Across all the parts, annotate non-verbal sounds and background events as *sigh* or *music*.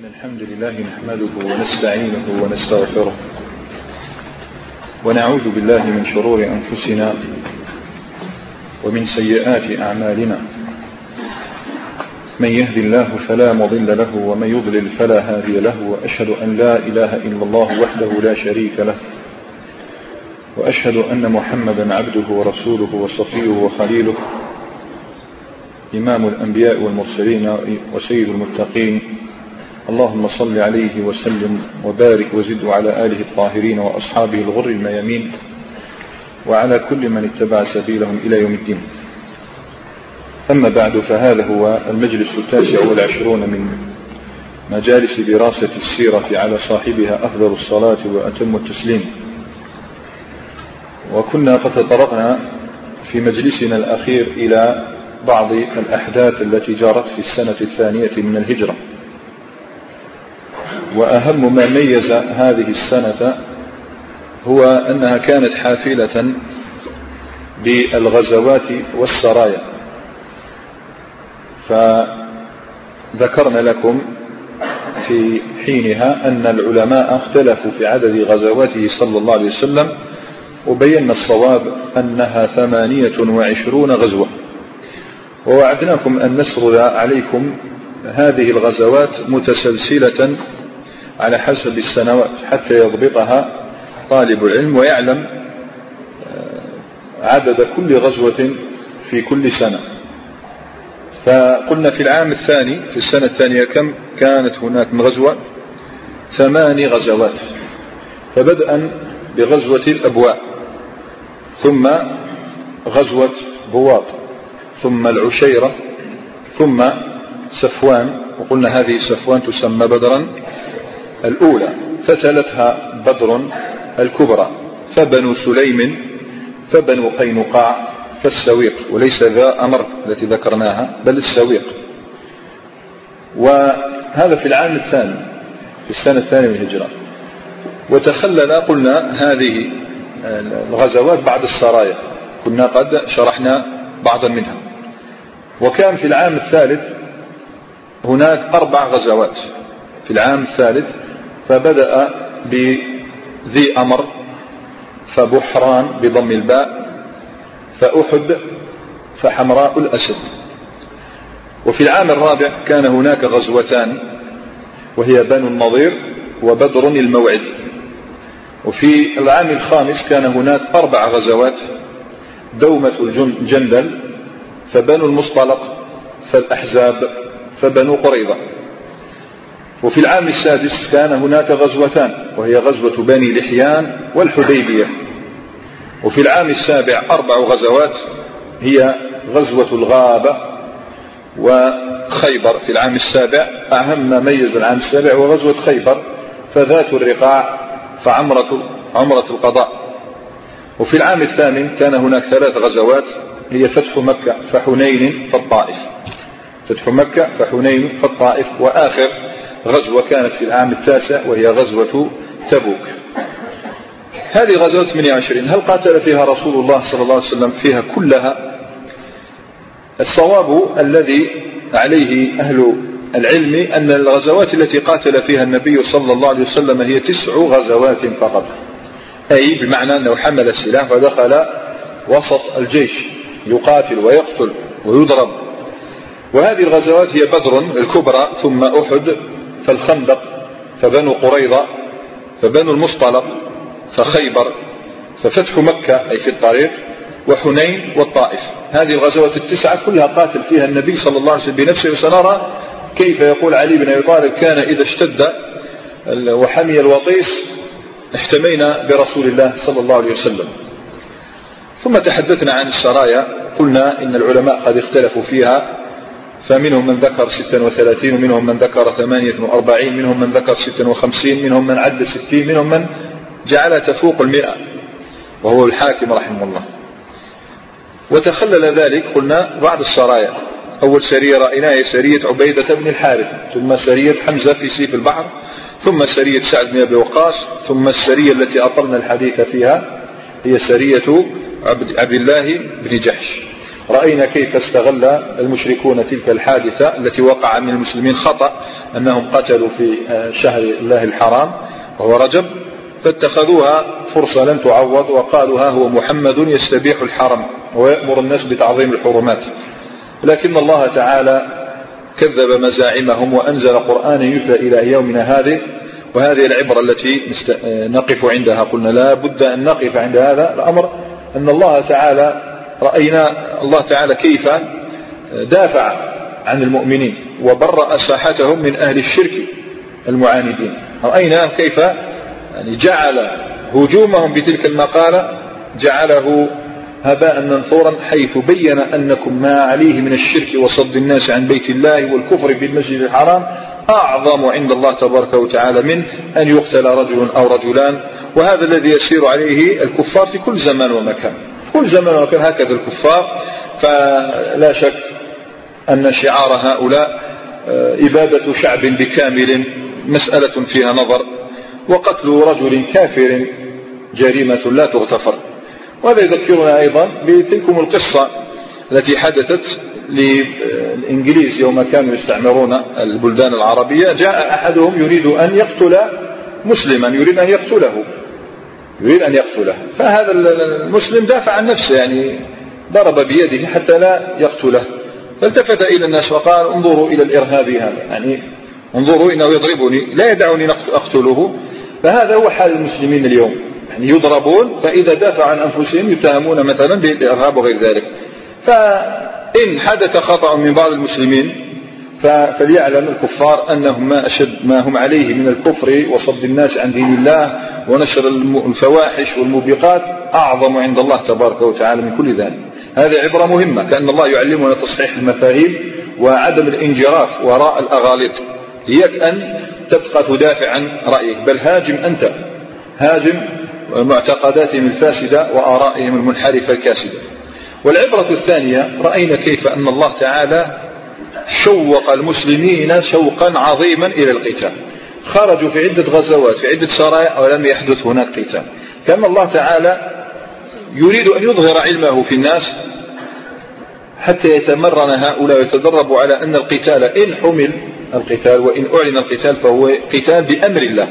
إن الحمد لله نحمده ونستعينه ونستغفره ونعوذ بالله من شرور أنفسنا ومن سيئات أعمالنا. من يهد الله فلا مضل له ومن يضلل فلا هادي له وأشهد أن لا إله إلا الله وحده لا شريك له وأشهد أن محمدا عبده ورسوله وصفيه وخليله. إمام الأنبياء والمرسلين وسيد المتقين. اللهم صل عليه وسلم وبارك وزد على آله الطاهرين وأصحابه الغر الميامين وعلى كل من اتبع سبيلهم إلى يوم الدين. أما بعد فهذا هو المجلس التاسع والعشرون من مجالس دراسة السيرة على صاحبها أفضل الصلاة وأتم التسليم. وكنا قد تطرقنا في مجلسنا الأخير إلى بعض الأحداث التي جرت في السنة الثانية من الهجرة. وأهم ما ميز هذه السنة هو أنها كانت حافلة بالغزوات والسرايا. فذكرنا لكم في حينها أن العلماء اختلفوا في عدد غزواته صلى الله عليه وسلم وبينا الصواب أنها ثمانية وعشرون غزوة. ووعدناكم أن نسرد عليكم هذه الغزوات متسلسلة على حسب السنوات حتى يضبطها طالب العلم ويعلم عدد كل غزوة في كل سنة. فقلنا في العام الثاني في السنة الثانية كم كانت هناك من غزوة؟ ثماني غزوات. فبدءا بغزوة الأبواء ثم غزوة بواط ثم العشيرة ثم سفوان وقلنا هذه سفوان تسمى بدرا. الأولى فتلتها بدر الكبرى. فبنو سليم فبنو قينقاع فالسويق وليس ذا أمر التي ذكرناها بل السويق. وهذا في العام الثاني في السنة الثانية من الهجرة. وتخلل قلنا هذه الغزوات بعد السرايا. كنا قد شرحنا بعضا منها. وكان في العام الثالث هناك أربع غزوات. في العام الثالث فبدأ بذي أمر فبحران بضم الباء فأحد فحمراء الأسد وفي العام الرابع كان هناك غزوتان وهي بنو النضير وبدر الموعد. وفي العام الخامس كان هناك أربع غزوات دومة الجندل فبنو المصطلق فالأحزاب فبنو قريظة. وفي العام السادس كان هناك غزوتان وهي غزوة بني لحيان والحديبية. وفي العام السابع أربع غزوات هي غزوة الغابة وخيبر. في العام السابع أهم ما ميز العام السابع هو غزوة خيبر فذات الرقاع فعمرة عمرة القضاء. وفي العام الثامن كان هناك ثلاث غزوات هي فتح مكة فحنين فالطائف. فتح مكة فحنين فالطائف وآخر غزوة كانت في العام التاسع وهي غزوة تبوك. هذه غزوة 28 هل قاتل فيها رسول الله صلى الله عليه وسلم؟ فيها كلها. الصواب الذي عليه أهل العلم أن الغزوات التي قاتل فيها النبي صلى الله عليه وسلم هي تسع غزوات فقط. أي بمعنى أنه حمل السلاح ودخل وسط الجيش. يقاتل ويقتل ويضرب. وهذه الغزوات هي بدر الكبرى ثم أحد. فالخندق فبنو قريظة فبنو المصطلق فخيبر ففتح مكة أي في الطريق وحنين والطائف. هذه الغزوات التسعة كلها قاتل فيها النبي صلى الله عليه وسلم بنفسه. وسنرى كيف يقول علي بن أبي طالب كان إذا اشتد وحمي الوطيس احتمينا برسول الله صلى الله عليه وسلم. ثم تحدثنا عن السرايا. قلنا إن العلماء قد اختلفوا فيها. فمنهم من ذكر ستا وثلاثين ومنهم من ذكر ثمانية وأربعين منهم من ذكر ستا وخمسين منهم من عد ستين منهم من جعلها تفوق المئة وهو الحاكم رحمه الله. وتخلل ذلك قلنا بعض السرايا. أول سرية رأيناها سرية عبيدة بن الحارث ثم سرية حمزة في سيف البحر ثم سرية سعد بن أبي وقاص ثم السرية التي أطلنا الحديث فيها هي سرية عبد الله بن جحش. رأينا كيف استغل المشركون تلك الحادثة التي وقع من المسلمين خطأ أنهم قتلوا في شهر الله الحرام وهو رجب فاتخذوها فرصة لن تعوض وقالوا ها هو محمد يستبيح الحرم ويأمر الناس بتعظيم الحرمات. لكن الله تعالى كذب مزاعمهم وأنزل قرآنا يتلى إلى يومنا هذه وهذه العبرة التي نقف عندها. قلنا لا بد أن نقف عند هذا الأمر أن الله تعالى رأينا الله تعالى كيف دافع عن المؤمنين وبرأ ساحتهم من أهل الشرك المعاندين. رأينا كيف يعني جعل هجومهم بتلك المقالة جعله هباء منثورا حيث بين أنكم ما عليه من الشرك وصد الناس عن بيت الله والكفر بالمسجد الحرام أعظم عند الله تبارك وتعالى من أن يقتل رجل أو رجلان. وهذا الذي يسير عليه الكفار في كل زمان ومكان. كل زمان ومكان هكذا الكفار. فلا شك أن شعار هؤلاء آه، إبادة شعب بكامل مسألة فيها نظر وقتل رجل كافر جريمة لا تغتفر. وهذا يذكرنا أيضا بتلكم القصة التي حدثت للإنجليز يوم كانوا يستعمرون البلدان العربية. جاء أحدهم يريد أن يقتل مسلما يريد أن يقتله. يريد أن يقتله. فهذا المسلم دافع عن نفسه يعني ضرب بيده حتى لا يقتله. فالتفت إلى الناس وقال انظروا إلى الإرهابي هذا. يعني انظروا إنه يضربني لا يدعني أقتله. فهذا هو حال المسلمين اليوم. يعني يضربون فإذا دافع عن أنفسهم يتهمون مثلا بالإرهاب وغير ذلك. فإن حدث خطأ من بعض المسلمين فليعلم الكفار أنهم ما أشد ما هم عليه من الكفر وصد الناس عن دين الله ونشر الفواحش والموبقات أعظم عند الله تبارك وتعالى من كل ذلك. هذه عبرة مهمة كأن الله يعلمنا تصحيح المفاهيم وعدم الانجراف وراء الأغاليط إياك أن تبقى تدافع عن رأيك. بل هاجم أنت هاجم معتقداتهم الفاسدة وآرائهم المنحرفة الكاسدة. والعبرة الثانية رأينا كيف أن الله تعالى شوق المسلمين شوقا عظيما إلى القتال. خرجوا في عدة غزوات في عدة سرايا ولم يحدث هناك قتال. كان الله تعالى يريد أن يظهر علمه في الناس حتى يتمرن هؤلاء ويتدربوا على أن القتال إن حمل القتال وإن أعلن القتال فهو قتال بأمر الله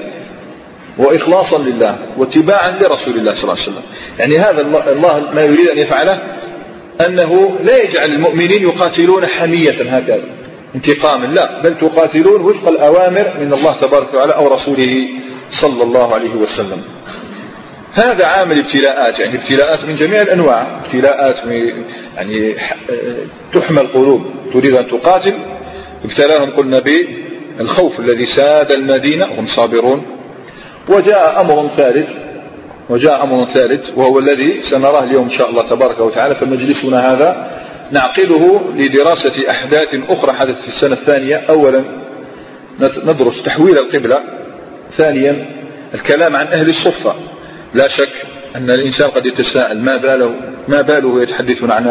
وإخلاصا لله واتباعا لرسول الله صلى الله عليه وسلم. يعني هذا الله ما يريد أن يفعله أنه لا يجعل المؤمنين يقاتلون حمية هكذا انتقاما لا بل تقاتلون وفق الأوامر من الله تبارك وتعالى أو رسوله صلى الله عليه وسلم. هذا عامل ابتلاءات يعني ابتلاءات من جميع الأنواع ابتلاءات يعني تحمى القلوب تريد أن تقاتل. ابتلاهم قلنا بالخوف الذي ساد المدينة هم صابرون. وجاء أمر ثالث وجاء أمر ثالث وهو الذي سنراه اليوم إن شاء الله تبارك وتعالى فمجلسنا هذا. نعقده لدراسة أحداث أخرى حدثت في السنة الثانية. أولا ندرس تحويل القبلة. ثانيا الكلام عن أهل الصفة. لا شك أن الإنسان قد يتساءل ما باله ما باله يتحدثون عن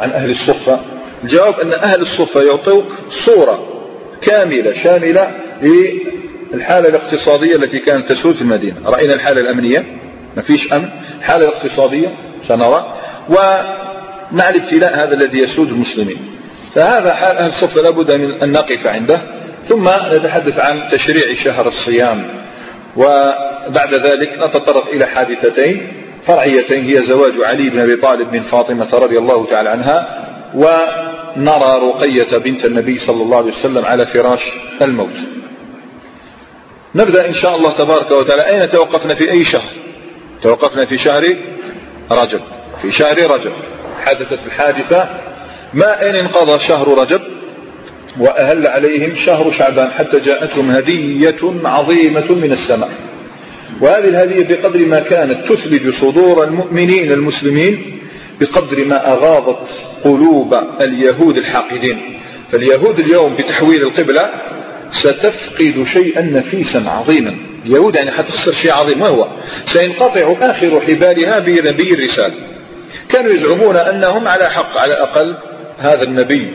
عن أهل الصفة. الجواب أن أهل الصفة يعطوك صورة كاملة شاملة للحالة الاقتصادية التي كانت تسود في المدينة. رأينا الحالة الأمنية. ما فيش أمن. الحالة الاقتصادية سنرى. ومع الابتلاء هذا الذي يسود المسلمين. فهذا حال أهل الصفة لابد من أن نقف عنده. ثم نتحدث عن تشريع شهر الصيام. وبعد ذلك نتطرق إلى حادثتين. فرعيتين هي زواج علي بن أبي طالب من فاطمة رضي الله تعالى عنها. ونرى رقية بنت النبي صلى الله عليه وسلم على فراش الموت. نبدأ إن شاء الله تبارك وتعالى. أين توقفنا في أي شهر؟ توقفنا في شهر رجب. في شهر رجب. حدثت الحادثة. ما إن انقضى شهر رجب وأهل عليهم شهر شعبان حتى جاءتهم هدية عظيمة من السماء. وهذه الهدية بقدر ما كانت تثلج صدور المؤمنين المسلمين بقدر ما أغاضت قلوب اليهود الحاقدين. فاليهود اليوم بتحويل القبلة ستفقد شيئا نفيسا عظيما. اليهود يعني حتخسر شيء عظيم ما هو؟ سينقطع آخر حبالها بنبي الرسالة كانوا يزعمون أنهم على حق على الأقل هذا النبي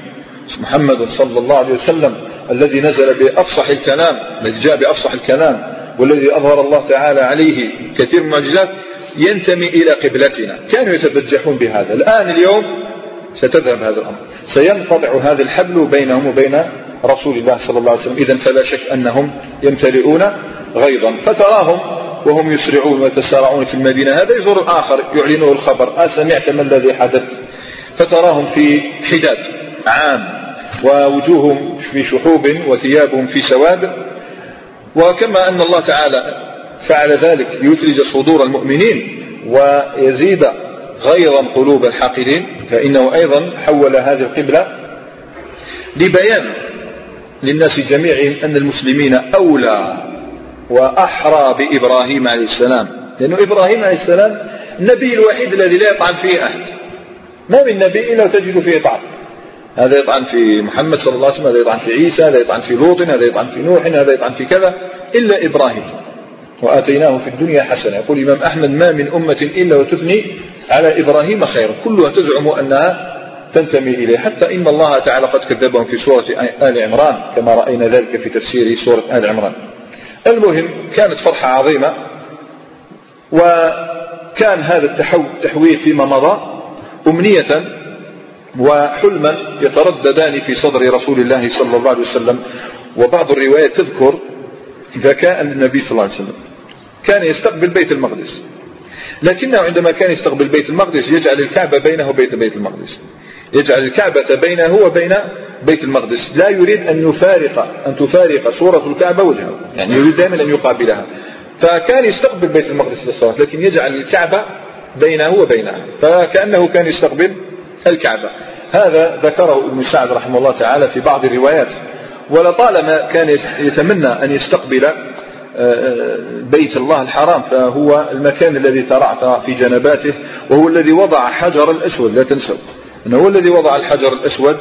محمد صلى الله عليه وسلم الذي نزل بأفصح الكلام الذي جاء بأفصح الكلام والذي أظهر الله تعالى عليه كثير من المعجزات ينتمي إلى قبلتنا. كانوا يتبجحون بهذا. الآن اليوم ستذهب هذا الأمر. سينقطع هذا الحبل بينهم وبين رسول الله صلى الله عليه وسلم. إذا فلا شك أنهم يمتلئون غيظا. فتراهم وهم يسرعون ويتسارعون في المدينة. هذا يزور الآخر يعلنه الخبر. أسمعت ما الذي حدث. فتراهم في حداد عام ووجوههم في شحوب وثيابهم في سواد. وكما أن الله تعالى فعل ذلك ليثلج صدور المؤمنين ويزيد غيظا قلوب الحاقدين. فإنه أيضا حول هذه القبلة لبيان للناس جميعهم أن المسلمين أولى وأحرى بإبراهيم عليه السلام. لأنه إبراهيم عليه السلام النبي الوحيد الذي لا يطعن فيه أحد. ما من نبي إلا تجد فيه طعن. هذا يطعن في محمد صلى الله عليه وسلم هذا يطعن في عيسى هذا يطعن في لوط هذا يطعن في نوح هذا يطعن في كذا إلا إبراهيم. وآتيناه في الدنيا حسنة. يقول الإمام أحمد ما من أمة إلا وتثني على إبراهيم خيرا كلها تزعم أنها تنتمي إليه. حتى إن الله تعالى قد كذبهم في سورة آل عمران كما رأينا ذلك في تفسير سورة آل عمران. المهم كانت فرحة عظيمة وكان هذا التحويل فيما مضى أمنية وحلما يترددان في صدر رسول الله صلى الله عليه وسلم. وبعض الروايات تذكر ذكاء النبي صلى الله عليه وسلم. كان يستقبل بيت المقدس. لكنه عندما كان يستقبل بيت المقدس يجعل الكعبة بينه وبين بيت المقدس. يجعل الكعبة بينه وبين بيت المقدس. لا يريد أن يفارق أن تفارق صورة الكعبة وجهه. يعني يريد دائما أن يقابلها. فكان يستقبل بيت المقدس للصلاة لكن يجعل الكعبة بينه وبينها فكأنه كان يستقبل الكعبة. هذا ذكره ابن سعد رحمه الله تعالى في بعض الروايات. ولطالما كان يتمنى أن يستقبل آه، بيت الله الحرام فهو المكان الذي ترعت في جنباته وهو الذي وضع حجر الأسود. لا تنسوا. أنه هو الذي وضع الحجر الأسود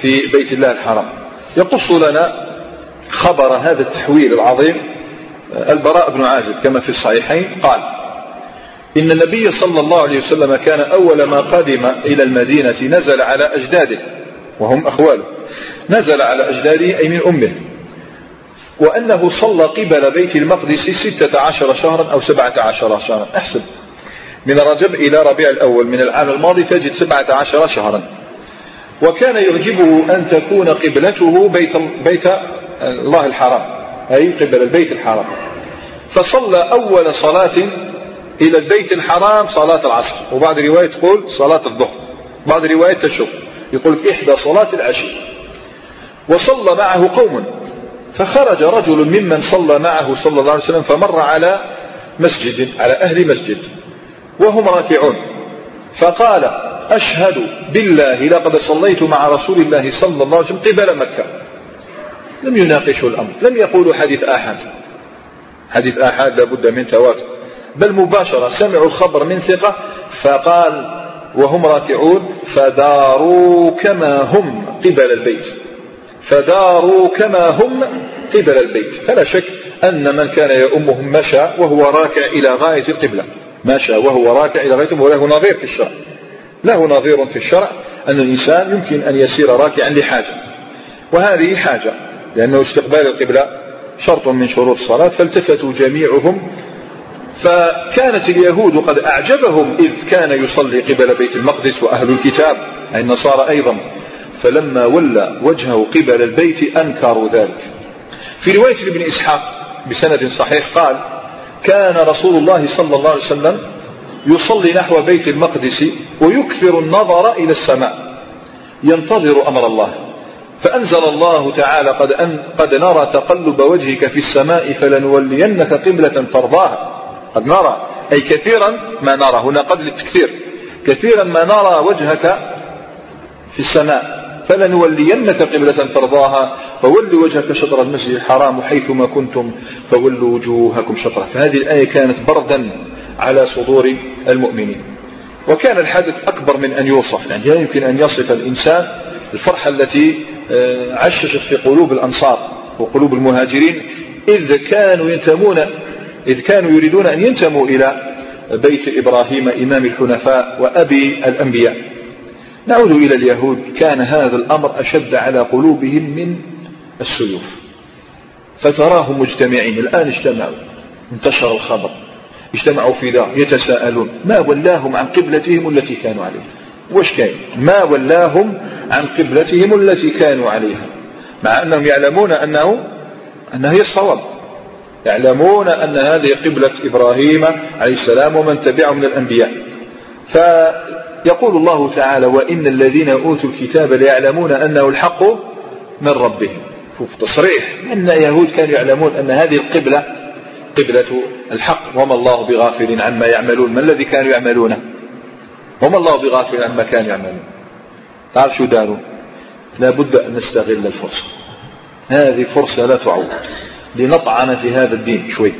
في بيت الله الحرام. يقص لنا خبر هذا التحويل العظيم آه، البراء بن عازب كما في الصحيحين قال إن النبي صلى الله عليه وسلم كان أول ما قدم إلى المدينة نزل على أجداده وهم أخواله نزل على أجداده أي من أمه وأنه صلى قبل بيت المقدس ستة عشر شهرا أو سبعة عشر شهرا أحسب من رجب إلى ربيع الأول من العام الماضي تجد سبعة عشر شهرا. وكان يعجبه أن تكون قبلته بيت, بيت الله الحرام أي قبل البيت الحرام. فصلى أول صلاة إلى البيت الحرام صلاة العصر وبعض رواية تقول صلاة الظهر بعض رواية تشك يقول إحدى صلاة العشي. وصلى معه قوم فخرج رجل ممن صلى معه صلى الله عليه وسلم فمر على مسجد على أهل مسجد. وهم راكعون. فقال أشهد بالله لقد صليت مع رسول الله صلى الله عليه وسلم قبل مكة. لم يناقشوا الأمر لم يقولوا حديث آحاد حديث آحاد لابد من تواتر. بل مباشرة سمعوا الخبر من ثقة فقال وهم راكعون فداروا كما هم قبل البيت. فداروا كما هم قبل البيت. فلا شك أن من كان يؤمهم مشى وهو راكع إلى غاية القبلة. مشى وهو راكع إلى غاية وله نظير في الشرع. له نظير في الشرع أن الإنسان يمكن أن يسير راكعا لحاجة. وهذه حاجة لأنه استقبال القبلة شرط من شروط الصلاة فالتفتوا جميعهم. فكانت اليهود قد أعجبهم إذ كان يصلي قبل بيت المقدس وأهل الكتاب أي النصارى أيضا. فلما ولى وجهه قبل البيت أنكروا ذلك. في رواية ابن إسحاق بسند صحيح قال كان رسول الله صلى الله عليه وسلم يصلي نحو بيت المقدس ويكثر النظر إلى السماء ينتظر أمر الله. فأنزل الله تعالى قد, أن قد نرى تقلب وجهك في السماء فلنولينك قبلة ترضاها. قد نرى أي كثيرا ما نرى. هنا قد للتكثير كثيرا ما نرى وجهك في السماء. فلنولينك قبلة ترضاها فول وجهك شطر المسجد الحرام حيثما كنتم فولوا وجوهكم شطره. فهذه الآية كانت بردا على صدور المؤمنين. وكان الحدث أكبر من أن يوصف يعني لا يمكن أن يصف الإنسان الفرحة التي آه، عششت في قلوب الأنصار وقلوب المهاجرين إذ كانوا ينتمون إذ كانوا يريدون أن ينتموا إلى بيت إبراهيم إمام الحنفاء وأبي الأنبياء. نعود إلى اليهود. كان هذا الأمر أشد على قلوبهم من السيوف. فتراهم مجتمعين. الآن اجتمعوا. انتشر الخبر. اجتمعوا في دار. يتساءلون. ما ولاهم عن قبلتهم التي كانوا عليها؟ واش كاين؟ ما ولاهم عن قبلتهم التي كانوا عليها؟ مع أنهم يعلمون أنه أنها هي الصواب. يعلمون أن هذه قبلة إبراهيم عليه السلام ومن تبعه من الأنبياء. فيقول الله تعالى وإن الذين أوتوا الكتاب ليعلمون أنه الحق من ربهم. شوف تصريح أن يهود كانوا يعلمون أن هذه القبلة قبلة الحق وما الله بغافل عما يعملون. ما الذي كانوا يعملونه وما الله بغافل عما كانوا يعملون. تعرف شو داروا؟ لابد أن نستغل الفرصة. هذه فرصة لا تعوض لنطعن في هذا الدين شوي.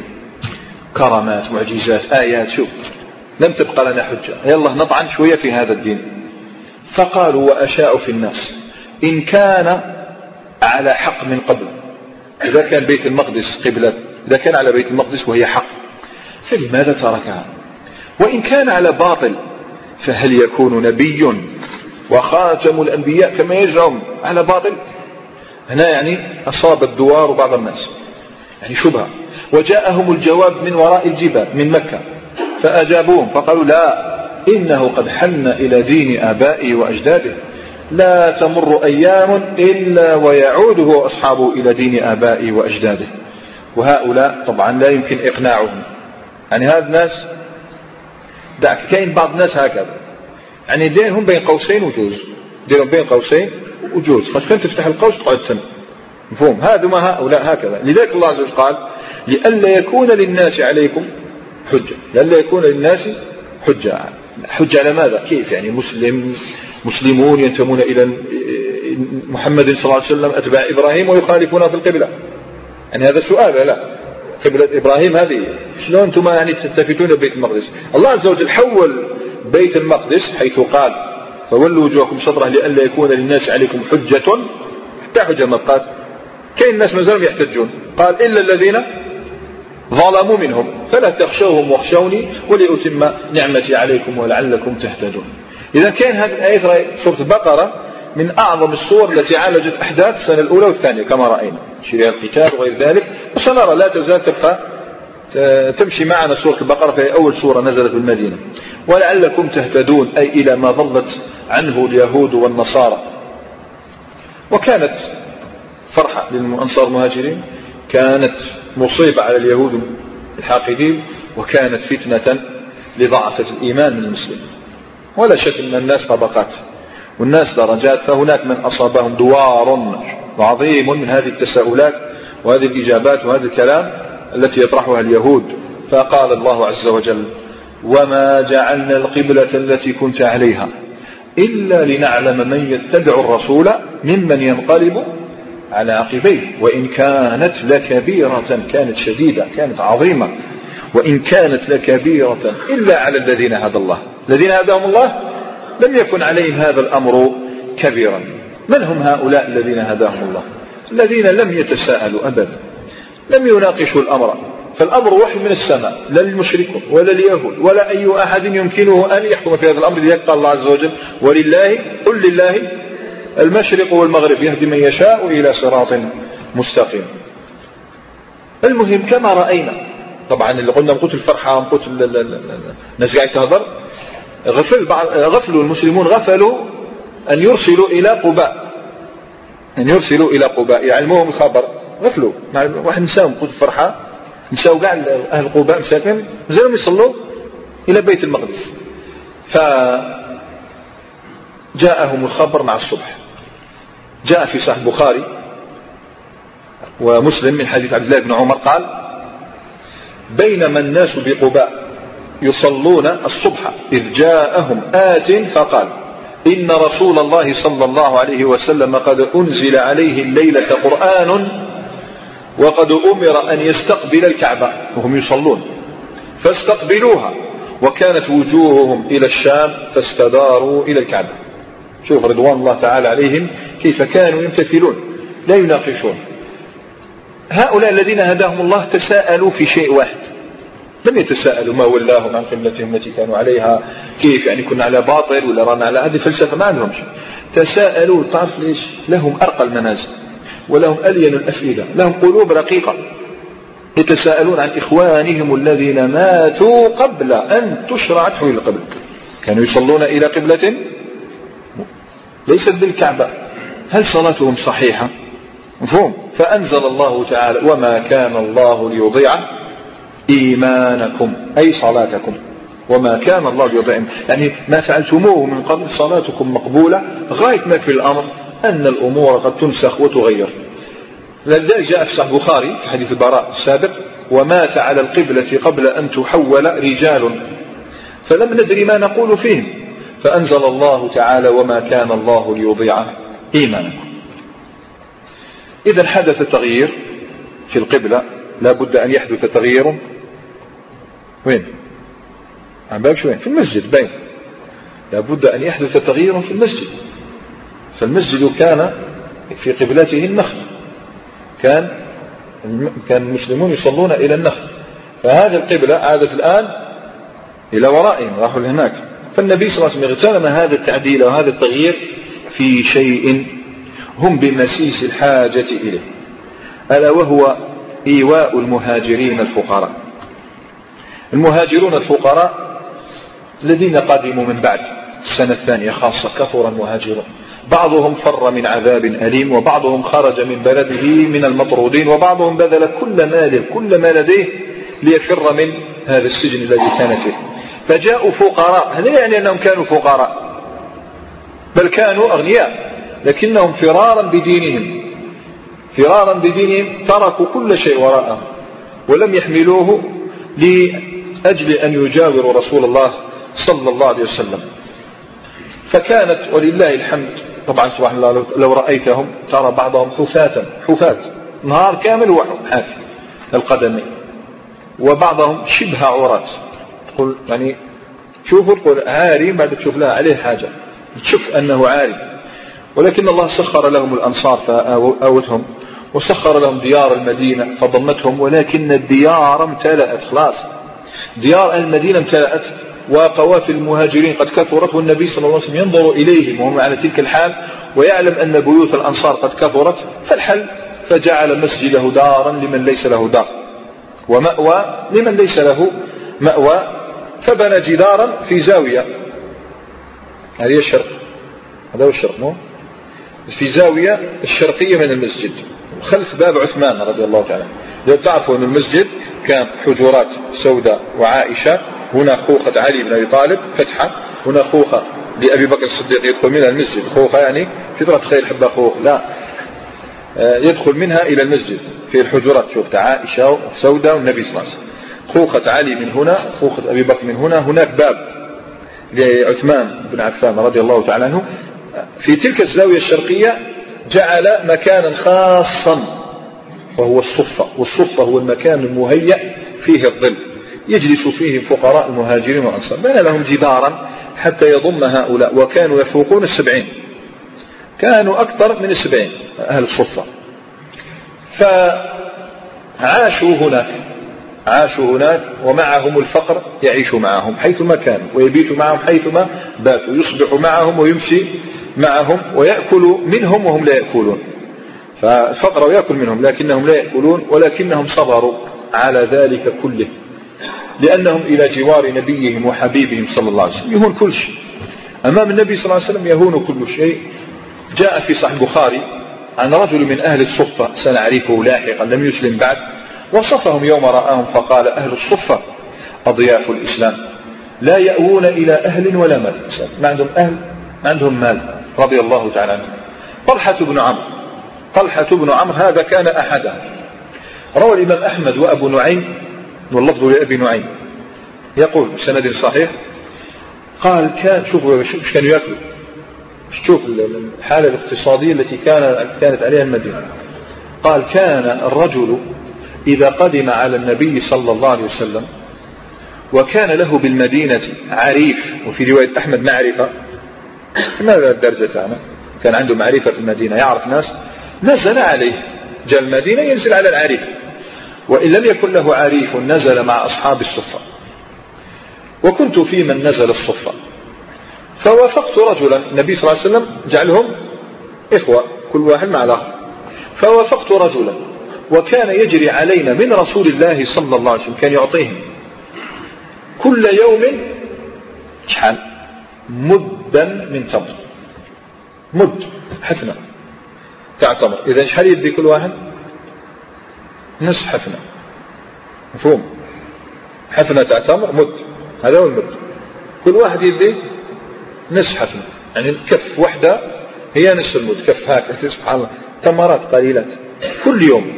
كرامات معجزات آيات شوف. لم تبقى لنا حجة. يلا نطعن شوية في هذا الدين. فقالوا وأشاءوا في الناس. إن كان على حق من قبل. إذا كان بيت المقدس قبلة إذا كان على بيت المقدس وهي حق. فلماذا تركها؟ وإن كان على باطل فهل يكون نبي وخاتم الأنبياء كما يزعم على باطل؟ هنا يعني أصاب الدوار بعض الناس. يعني شبهة. وجاءهم الجواب من وراء الجبال من مكة. فأجابوهم فقالوا لا إنه قد حن إلى دين آبائه وأجداده. لا تمر أيام إلا ويعود هو وأصحابه إلى دين آبائه وأجداده. وهؤلاء طبعا لا يمكن إقناعهم. يعني هذا الناس دعك كاين بعض الناس هكذا. يعني دينهم بين قوسين وجوز. دينهم بين قوسين وجوز. خاص تفتح القوس تقعد تم. مفهوم؟ هذا ما هؤلاء هكذا. لذلك الله عز وجل قال لئلا يكون للناس عليكم حجة. لئلا يكون للناس حجة. حجة على ماذا؟ كيف يعني مسلم مسلمون ينتمون إلى محمد صلى الله عليه وسلم أتباع إبراهيم ويخالفون في القبلة. يعني هذا سؤال لا. قبلة إبراهيم هذه شلون أنتم يعني تلتفتون بيت المقدس؟ الله عز وجل حول بيت المقدس حيث قال فولوا وجوهكم شطره لئلا يكون للناس عليكم حجة. حتى حجة ما بقات. كاين الناس مازالوا يحتجون. قال إلا الذين ظلموا منهم. فلا تخشوهم واخشوني ولأتم نعمتي عليكم ولعلكم تهتدون. إذا كان هذه الآية سورة البقرة من أعظم الصور التي عالجت أحداث السنة الأولى والثانية كما رأينا. شريعة القتال وغير ذلك. وسنرى لا تزال تبقى تمشي معنا سورة البقرة فهي أول سورة نزلت بالمدينة. ولعلكم تهتدون أي إلى ما ظلت عنه اليهود والنصارى. وكانت فرحة للأنصار المهاجرين. كانت مصيبة على اليهود الحاقدين وكانت فتنة لضعفة الإيمان من المسلمين. ولا شك أن الناس طبقات والناس درجات فهناك من أصابهم دوار عظيم من هذه التساؤلات وهذه الإجابات وهذا الكلام التي يطرحها اليهود. فقال الله عز وجل وما جعلنا القبلة التي كنت عليها إلا لنعلم من يتبع الرسول ممن ينقلب على عقبيه. وإن كانت لكبيرة كانت شديدة كانت عظيمة. وإن كانت لكبيرة إلا على الذين هدى الله. الذين هداهم الله لم يكن عليهم هذا الأمر كبيرا. من هم هؤلاء الذين هداهم الله؟ الذين لم يتساءلوا أبدا لم يناقشوا الأمر. فالأمر وحي من السماء. لا للمشركون ولا اليهود ولا أي أحد يمكنه أن يحكم في هذا الأمر. لذلك قال الله عز وجل ولله قل لله المشرق والمغرب يهدي من يشاء إلى صراط مستقيم. المهم كما رأينا طبعا اللي قلنا نقول الفرحة نقول الناس قاعد تهضر غفل غفلوا المسلمون غفلوا أن يرسلوا إلى قباء. أن يرسلوا إلى قباء يعلموهم الخبر. غفلوا. واحد نساهم قلت الفرحة نساو كاع أهل قباء مساكن مازالهم يصلوا إلى بيت المقدس. فجاءهم الخبر مع الصبح. جاء في صحيح البخاري ومسلم من حديث عبد الله بن عمر قال بينما الناس بقباء يصلون الصبح إذ جاءهم آت فقال إن رسول الله صلى الله عليه وسلم قد أنزل عليه الليلة قرآن وقد أمر أن يستقبل الكعبة وهم يصلون فاستقبلوها وكانت وجوههم إلى الشام فاستداروا إلى الكعبة. شوف رضوان الله تعالى عليهم كيف كانوا يمتثلون لا يناقشون. هؤلاء الذين هداهم الله تساءلوا في شيء واحد. لم يتساءلوا ما ولاهم عن قبلتهم التي كانوا عليها كيف يعني كنا على باطل ولا رانا على هذه فلسفة ما عندهمش تساءلوا تعرف ليش؟ لهم أرقى المنازل ولهم ألين الأفئدة لهم قلوب رقيقة. يتساءلون عن إخوانهم الذين ماتوا قبل أن تشرع تحويل القبل كانوا يصلون إلى قبلة؟ ليست بالكعبة. هل صلاتهم صحيحة؟ مفهوم. فأنزل الله تعالى وما كان الله ليضيع إيمانكم أي صلاتكم. وما كان الله ليضيع يعني ما فعلتموه من قبل صلاتكم مقبولة غاية ما في الأمر أن الأمور قد تنسخ وتغير. لذلك جاء في صحيح البخاري في حديث البراء السابق ومات على القبلة قبل أن تحول رجال. فلم ندري ما نقول فيهم. فأنزل الله تعالى وما كان الله ليضيع إيمانكم. إذا حدث تغيير في القبلة لا بد أن يحدث تغيير. وين؟ عم بالك وين؟ في المسجد بين. لا بد أن يحدث تغيير في المسجد. فالمسجد كان في قبلته النخل. كان كان المسلمون يصلون إلى النخل. فهذه القبلة عادت الآن إلى ورائهم راحوا لهناك. فالنبي صلى الله عليه وسلم اغتنم هذا التعديل وهذا التغيير في شيء هم بمسيس الحاجة إليه ألا وهو إيواء المهاجرين الفقراء. المهاجرون الفقراء الذين قدموا من بعد السنة الثانية خاصة كثر المهاجرون. بعضهم فر من عذاب أليم وبعضهم خرج من بلده من المطرودين وبعضهم بذل كل ماله كل ما لديه ليفر من هذا السجن الذي كان فيه. فجاءوا فقراء هذا يعني أنهم كانوا فقراء. بل كانوا أغنياء لكنهم فرارا بدينهم. فرارا بدينهم تركوا كل شيء وراءهم ولم يحملوه لأجل أن يجاوروا رسول الله صلى الله عليه وسلم. فكانت ولله الحمد طبعا سبحان الله لو رأيتهم ترى بعضهم حفاة حفاة نهار كامل وحافي القدمين وبعضهم شبه عراة تقول يعني شوفوا تقول عاري بعد تشوف لها عليه حاجة. تشك أنه عاري. ولكن الله سخر لهم الأنصار فآوتهم وسخر لهم ديار المدينة فضمتهم ولكن الديار امتلأت خلاص. ديار المدينة امتلأت وقوافل المهاجرين. قد كثرت والنبي صلى الله عليه وسلم ينظر إليهم وهم على تلك الحال ويعلم أن بيوت الأنصار قد كثرت فالحل فجعل مسجده دارا لمن ليس له دار ومأوى لمن ليس له مأوى فبنى جدارا في زاوية. هذه الشرق. هذا هو الشرق مو؟ في زاوية الشرقية من المسجد. خلف باب عثمان رضي الله تعالى. لو تعرفوا أن المسجد كان حجرات سوداء وعائشة هنا خوخة علي بن أبي طالب فتحة. هنا خوخة لأبي بكر الصديق يدخل منها المسجد. خوخة يعني كثرة تخيل حبة خوخ لا. آه، يدخل منها إلى المسجد. في الحجرات شوفت عائشة وسوداء والنبي صلى الله عليه وسلم. خوخة علي من هنا خوخة أبي بكر من هنا. هناك باب لعثمان بن عفان رضي الله تعالى عنه في تلك الزاوية الشرقية جعل مكانا خاصا وهو الصفة والصفة هو المكان المهيأ فيه الظل. يجلس فيه فقراء المهاجرين والأنصار. بنى لهم جدارا حتى يضم هؤلاء وكانوا يفوقون السبعين. كانوا أكثر من السبعين أهل الصفة. فعاشوا هناك. عاشوا هناك ومعهم الفقر يعيش معهم حيثما كانوا ويبيت معهم حيثما باتوا يصبح معهم ويمسي معهم ويأكل منهم وهم لا يأكلون. فالفقر ويأكل منهم لكنهم لا يأكلون ولكنهم صبروا على ذلك كله لأنهم إلى جوار نبيهم وحبيبهم صلى الله عليه وسلم يهون كل شيء. أمام النبي صلى الله عليه وسلم يهون كل شيء. جاء في صحيح البخاري عن رجل من أهل الصفة سنعرفه لاحقا لم يسلم بعد وصفهم يوم رآهم فقال أهل الصفة أضياف الإسلام لا يأوون إلى أهل ولا مال. ما عندهم أهل؟ ما عندهم مال. رضي الله تعالى عنه. طلحة بن عمرو. طلحة بن عمرو هذا كان أحدهم. روى الإمام أحمد وأبو نعيم واللفظ لأبي نعيم. يقول بسند صحيح قال كان شوفوا إيش كانوا يأكلوا؟ شوف الحالة الاقتصادية التي كان كانت عليها المدينة. قال كان الرجل إذا قدم على النبي صلى الله عليه وسلم وكان له بالمدينة عريف وفي رواية أحمد معرفة. ماذا الدرجة تاعنا كان عنده معرفة في المدينة يعرف ناس نزل عليه جاء المدينة ينزل على العريف. وإن لم يكن له عريف نزل مع أصحاب الصفة. وكنت في من نزل الصفة. فوافقت رجلا النبي صلى الله عليه وسلم جعلهم إخوة كل واحد مع الآخر. فوافقت رجلا وكان يجري علينا من رسول الله صلى الله عليه وسلم كان يعطيهم. كل يوم شحال مدا من تمر. مد. حفنة. تعتمر إذا شحال يدي كل واحد؟ نصف حفنة. مفهوم؟ حفنة تعتمر مد. هذا هو المد. كل واحد يدي نصف حفنة. يعني كف واحدة هي نصف المد. كف هكذا سبحان الله. تمرات قليلات. كل يوم.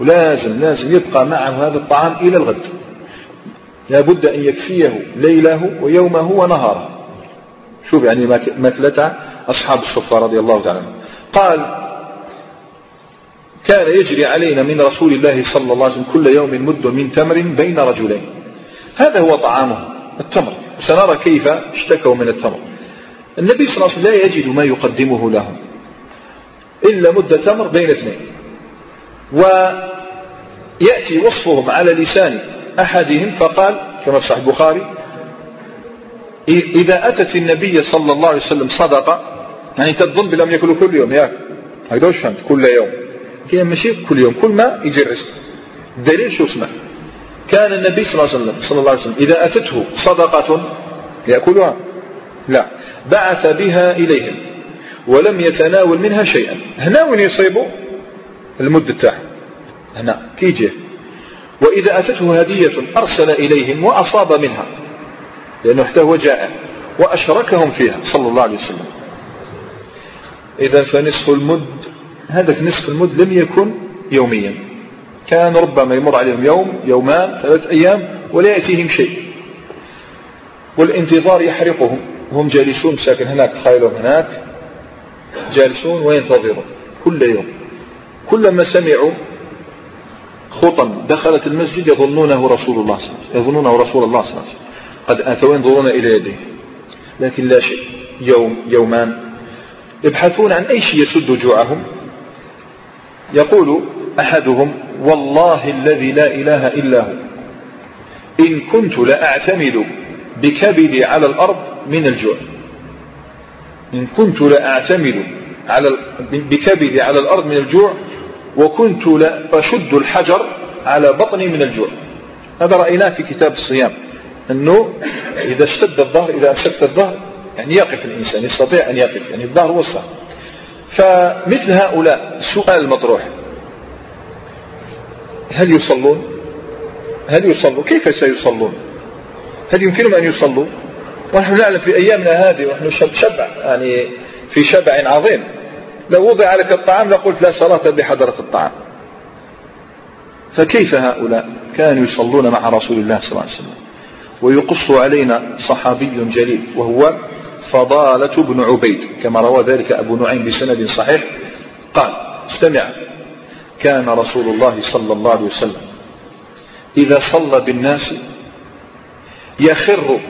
ولازم لازم يبقى معه هذا الطعام إلى الغد. لابد أن يكفيه ليله ويومه ونهاره. شوف يعني ماكلة أصحاب الصفة رضي الله تعالى قال كان يجري علينا من رسول الله صلى الله عليه وسلم كل يوم مد من تمر بين رجلين. هذا هو طعامه التمر. سنرى كيف اشتكوا من التمر. النبي صلى الله عليه وسلم لا يجد ما يقدمه لهم إلا مد تمر بين اثنين. ويأتي وصفهم على لسان أحدهم فقال كما في صحيح البخاري إذا أتت النبي صلى الله عليه وسلم صدقة يعني تظن بلم يأكلوا كل يوم ياك هكذا وش فهمت؟ كل يوم. هي ماشي كل يوم كل ما يجي الرزق. الدليل شو اسمه؟ كان النبي صلى الله عليه وسلم صلى الله عليه وسلم إذا أتته صدقة يأكلها؟ لا. بعث بها إليهم ولم يتناول منها شيئا. هنا وين يصيبوا المدة تاعه هنا. كيجي وإذا أتته هدية أرسل إليهم وأصاب منها. لأنه حتى هو جائع وأشركهم فيها صلى الله عليه وسلم. إذا فنصف المد هذا نصف المد لم يكن يوميا. كان ربما يمر عليهم يوم يومان ثلاث أيام ولا يأتيهم شيء. والانتظار يحرقهم. هم جالسون ساكن هناك تخيلوا هناك. جالسون وينتظرون كل يوم. كلما سمعوا خطا دخلت المسجد يظنونه رسول الله صلى الله عليه وسلم يظنونه رسول الله صلى الله عليه وسلم. قد أتوا ينظرون إلى يديه لكن لا شيء. يوم يومان. يبحثون عن أي شيء يسد جوعهم يقول أحدهم والله الذي لا إله إلا هو إن كنت لأعتمد بكبدي على الأرض من الجوع. إن كنت لأعتمد على بكبدي على الأرض من الجوع وكنت لأشد الحجر على بطني من الجوع. هذا رأيناه في كتاب الصيام أنه إذا اشتد الظهر إذا أمسكت الظهر يعني يقف الإنسان يستطيع أن يقف يعني الظهر هو فمثل هؤلاء السؤال المطروح. هل يصلون؟ هل يصلوا كيف سيصلون؟ هل يمكنهم أن يصلوا؟ ونحن نعلم في أيامنا هذه ونحن شبع يعني في شبع عظيم. لو وضع لك الطعام لقلت لا صلاة بحضرة الطعام. فكيف هؤلاء؟ كانوا يصلون مع رسول الله صلى الله عليه وسلم. ويقص علينا صحابي جليل وهو فضالة بن عبيد كما روى ذلك أبو نعيم بسند صحيح. قال استمع كان رسول الله صلى الله عليه وسلم إذا صلى بالناس يخر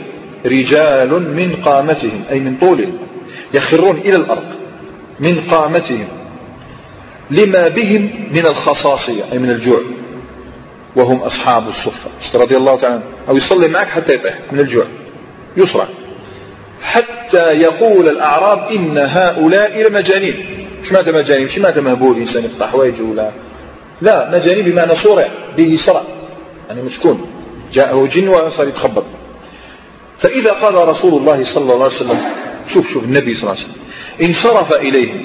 رجال من قامتهم أي من طولهم يخرون إلى الأرض. من قامتهم لما بهم من الخصاصية أي من الجوع. وهم أصحاب الصفة. رضي الله تعالى أو يصلي معك حتى يطيح من الجوع. يصرع. حتى يقول الأعراب إن هؤلاء لمجانين. مش معنى مجانين مش معنى مهبول إنسان يقطع حوايجه ولا. لا مجانين بمعنى صرع به صرع. يعني مسكون. جاءه جن وصار يتخبط. فإذا قال رسول الله صلى الله عليه وسلم شوف شوف النبي صلى الله عليه وسلم. انصرف إليهم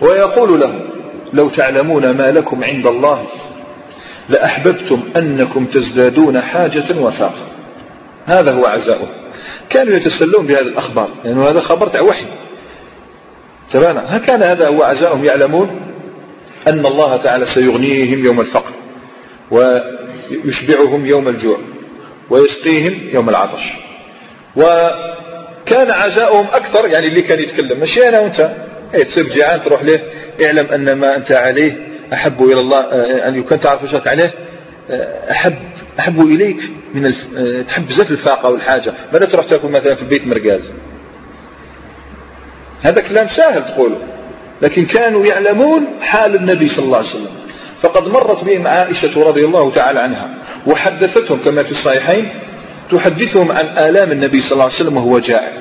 ويقول لهم لو تعلمون ما لكم عند الله لأحببتم أنكم تزدادون حاجة وفاقة هذا هو عزاؤه. كانوا يتسلون بهذه الأخبار لأنه يعني هذا خبر تاع وحي. تماما؟ كان هذا هو عزاؤهم يعلمون؟ أن الله تعالى سيغنيهم يوم الفقر ويشبعهم يوم الجوع ويسقيهم يوم العطش وكان عزاؤهم أكثر يعني اللي كان يتكلم. ماشي أنا وأنت. إيه تصير جيعان تروح له. اعلم أن ما أنت عليه أحب إلى الله آه، أن يكون تعرف وش عليه آه، أحب أحب إليك من الف... آه، تحب بزاف الفاقة والحاجة. ماذا تروح تأكل مثلا في البيت مرقاز؟ هذا كلام سهل تقوله. لكن كانوا يعلمون حال النبي صلى الله عليه وسلم. فقد مرت بهم عائشة رضي الله تعالى عنها وحدثتهم كما في الصحيحين تحدثهم عن آلام النبي صلى الله عليه وسلم وهو جائع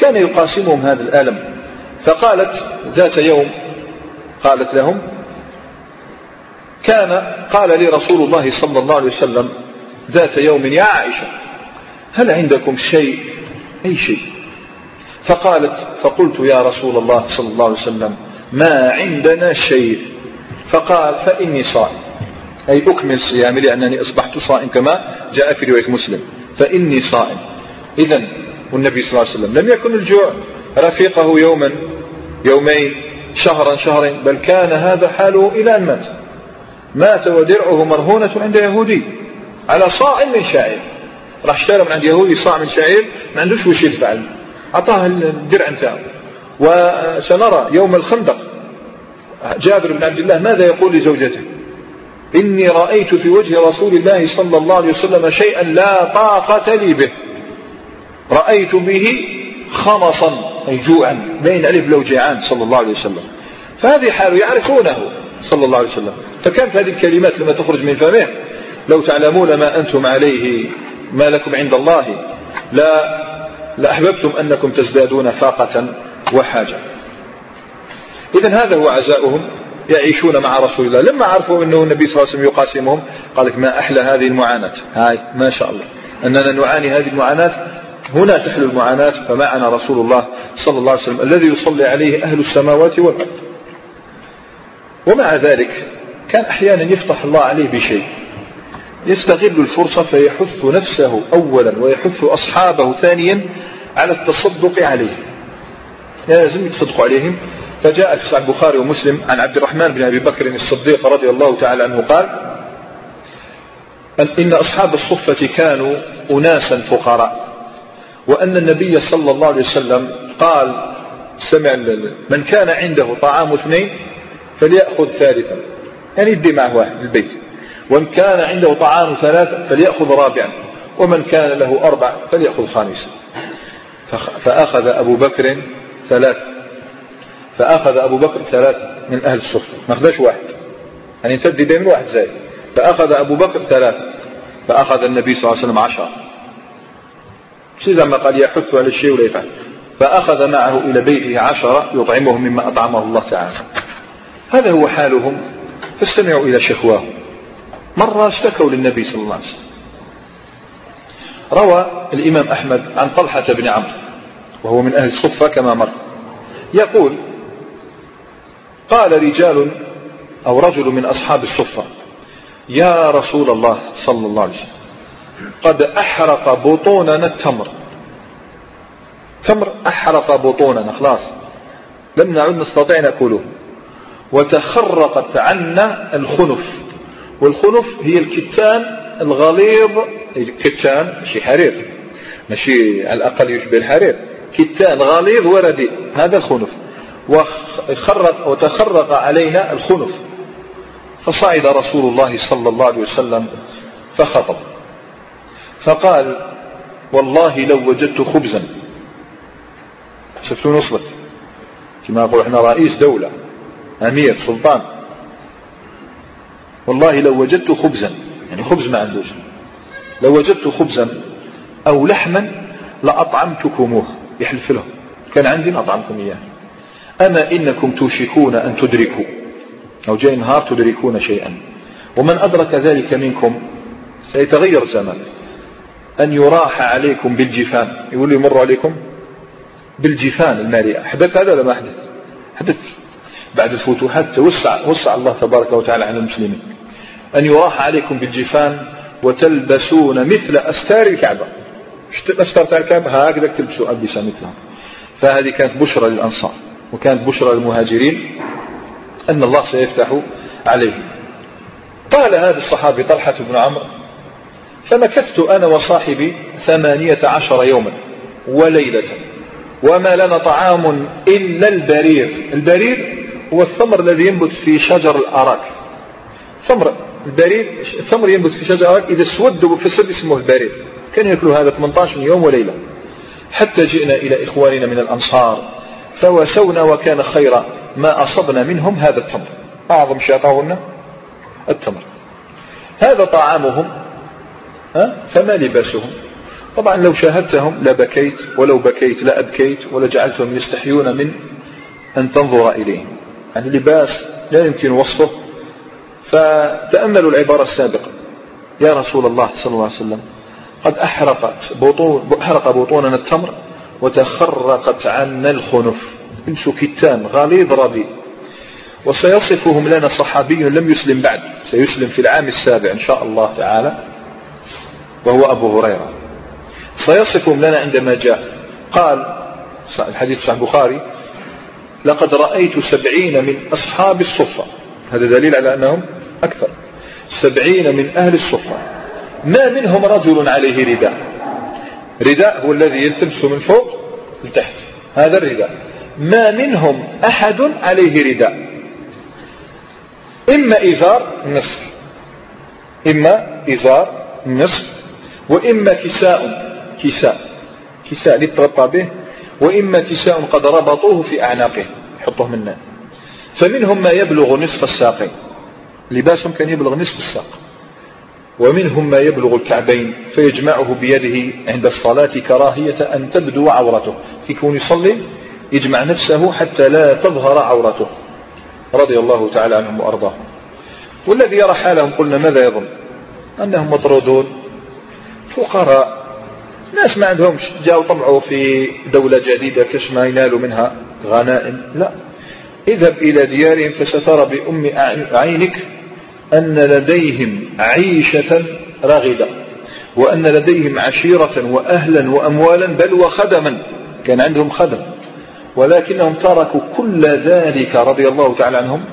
كان يقاسمهم هذا الألم. فقالت ذات يوم قالت لهم كان قال لي رسول الله صلى الله عليه وسلم ذات يوم يا عائشة هل عندكم شيء؟ أي شيء؟ فقالت فقلت يا رسول الله صلى الله عليه وسلم ما عندنا شيء. فقال فإني صائم. أي أكمل صيامي لأنني أصبحت صائم كما جاء في رواية مسلم. فإني صائم. إذا والنبي صلى الله عليه وسلم لم يكن الجوع رفيقه يوما يومين شهرا شهرين بل كان هذا حاله إلى أن مات. مات ودرعه مرهونة عند يهودي على صاع من شعير راح اشترى من عند يهودي صاع من شعير ما عندوش وش يدفع. أعطاه الدرع نتاعه. وسنرى يوم الخندق. جابر بن عبد الله ماذا يقول لزوجته؟ إني رأيت في وجه رسول الله صلى الله عليه وسلم شيئا لا طاقة لي به. رأيت به خمصا أي جوعا بين ألف لو جيعان صلى الله عليه وسلم. فهذه حاله يعرفونه صلى الله عليه وسلم. فكانت هذه الكلمات لما تخرج من فمه. لو تعلمون ما أنتم عليه ما لكم عند الله لا لأحببتم أنكم تزدادون فاقة وحاجة. إذا هذا هو عزاؤهم. يعيشون مع رسول الله. لما عرفوا أنه النبي صلى الله عليه وسلم يقاسمهم قال لك ما أحلى هذه المعاناة. هاي. ما شاء الله. أننا نعاني هذه المعاناة هنا تحلو المعاناة فمعنا رسول الله صلى الله عليه وسلم الذي يصلي عليه أهل السماوات والأرض. ومع ذلك كان أحيانا يفتح الله عليه بشيء. يستغل الفرصة فيحث نفسه أولا ويحث أصحابه ثانيا على التصدق عليه. لازم يتصدقوا عليهم. فجاء في صحيح البخاري ومسلم عن عبد الرحمن بن أبي بكر الصديق رضي الله تعالى عنه قال إن أصحاب الصفة كانوا أناسا فقراء وأن النبي صلى الله عليه وسلم قال سمع من كان عنده طعام اثنين فليأخذ ثالثا يعني يدي معه واحد البيت. ومن كان عنده طعام ثلاثة فليأخذ رابعا ومن كان له أربع فليأخذ خامسا فأخذ أبو بكر ثلاثة فأخذ أبو بكر ثلاثة من أهل الصفة ما أخذش واحد. يعني تدي دين واحد زي. فأخذ أبو بكر ثلاثة فأخذ النبي صلى الله عليه وسلم عشرة. ما قال يحث على الشيء ولا يفعل. فأخذ معه إلى بيته عشرة يطعمهم مما أطعمه الله تعالى. هذا هو حالهم. فاستمعوا إلى شكواهم. مرة اشتكوا للنبي صلى الله عليه وسلم. روى الإمام أحمد عن طلحة بن عمرو. وهو من أهل الصفة كما مر. يقول قال رجال أو رجل من أصحاب الصفة يا رسول الله صلى الله عليه وسلم قد أحرق بطوننا التمر. تمر أحرق بطوننا خلاص. لم نعد نستطيع نأكله. وتخرقت عنا الخنف. والخنف هي الكتان الغليظ كتان ماشي حرير ماشي على الأقل يشبه الحرير. كتان غليظ ورديء هذا الخنف. وخرق وتخرق علينا الخنف. فصعد رسول الله صلى الله عليه وسلم فخطب. فقال والله لو وجدت خبزا. شفتوا وصلت كما نقول إحنا رئيس دولة أمير سلطان. والله لو وجدت خبزا يعني خبز ما عندوش. لو وجدت خبزا أو لحما لأطعمتكموه يحلف لهم كان عندي أطعمكم إياه. أما إنكم توشكون أن تدركوا؟ أو جاي نهار تدركون شيئا. ومن أدرك ذلك منكم سيتغير زمان أن يراح عليكم بالجفان. يقول يمر عليكم بالجفان المالئة حدث هذا ولا ما حدث؟ حدث. بعد الفتوحات توسع وسع الله تبارك وتعالى على المسلمين. أن يراح عليكم بالجفان وتلبسون مثل أستار الكعبة. أستار الكعبة؟ هكذا تلبسوا ألبسة مثلها. فهذه كانت بشرى للأنصار. وكانت بشرى للمهاجرين أن الله سيفتح عليهم. قال هذا الصحابي طلحة بن عمرو فمكثت أنا وصاحبي ثمانية عشر يوما وليلة وما لنا طعام إلا البرير. البرير هو الثمر الذي ينبت في شجر الأراك. ثمر البرير الثمر ينبت في شجر الأراك إذا اسود وفسد اسمه البرير. كان يأكلوا هذا 18 يوم وليلة. حتى جئنا إلى إخواننا من الأنصار فوسونا وكان خير ما أصبنا منهم هذا التمر. أعظم شيء أعطاهن التمر. هذا طعامهم ها؟ فما لباسهم؟ طبعا لو شاهدتهم لبكيت ولو بكيت لأبكيت ولجعلتهم يستحيون من أن تنظر إليهم. يعني لباس لا يمكن وصفه. فتأملوا العبارة السابقة. يا رسول الله صلى الله عليه وسلم قد أحرقت بطون أحرق بطوننا التمر وتخرقت عنا الخنف. انس كتان غليظ رديء وسيصفهم لنا صحابي لم يسلم بعد. سيسلم في العام السابع إن شاء الله تعالى وهو أبو هريرة. سيصفهم لنا عندما جاء. قال الحديث صحيح البخاري لقد رأيت سبعين من أصحاب الصفة. هذا دليل على أنهم أكثر. سبعين من أهل الصفة. ما منهم رجل عليه رداء؟ رداء هو الذي يلتمس من فوق لتحت. هذا الرداء. ما منهم أحد عليه رداء. إما إزار نصف إما إزار نصف وإما كساء. كساء. كساء للتغطى به. وإما كساء قد ربطوه في أعناقه. يحطوه من فمنهم ما يبلغ نصف الساقين. لباسهم كان يبلغ نصف الساق. ومنهم ما يبلغ الكعبين فيجمعه بيده عند الصلاة كراهية أن تبدو عورته. يكون يصلي يجمع نفسه حتى لا تظهر عورته. رضي الله تعالى عنهم وأرضاهم والذي يرى حالهم قلنا ماذا يظن؟ أنهم مطرودون. فقراء. ناس ما عندهمش. جاءوا طمعوا في دولة جديدة كش ما ينالوا منها غنائم. لا. اذهب إلى ديارهم فسترى بأم عينك. أن لديهم عيشة رغدة وأن لديهم عشيرة وأهلا وأموالا بل وخدما كان عندهم خدم. ولكنهم تركوا كل ذلك رضي الله تعالى عنهم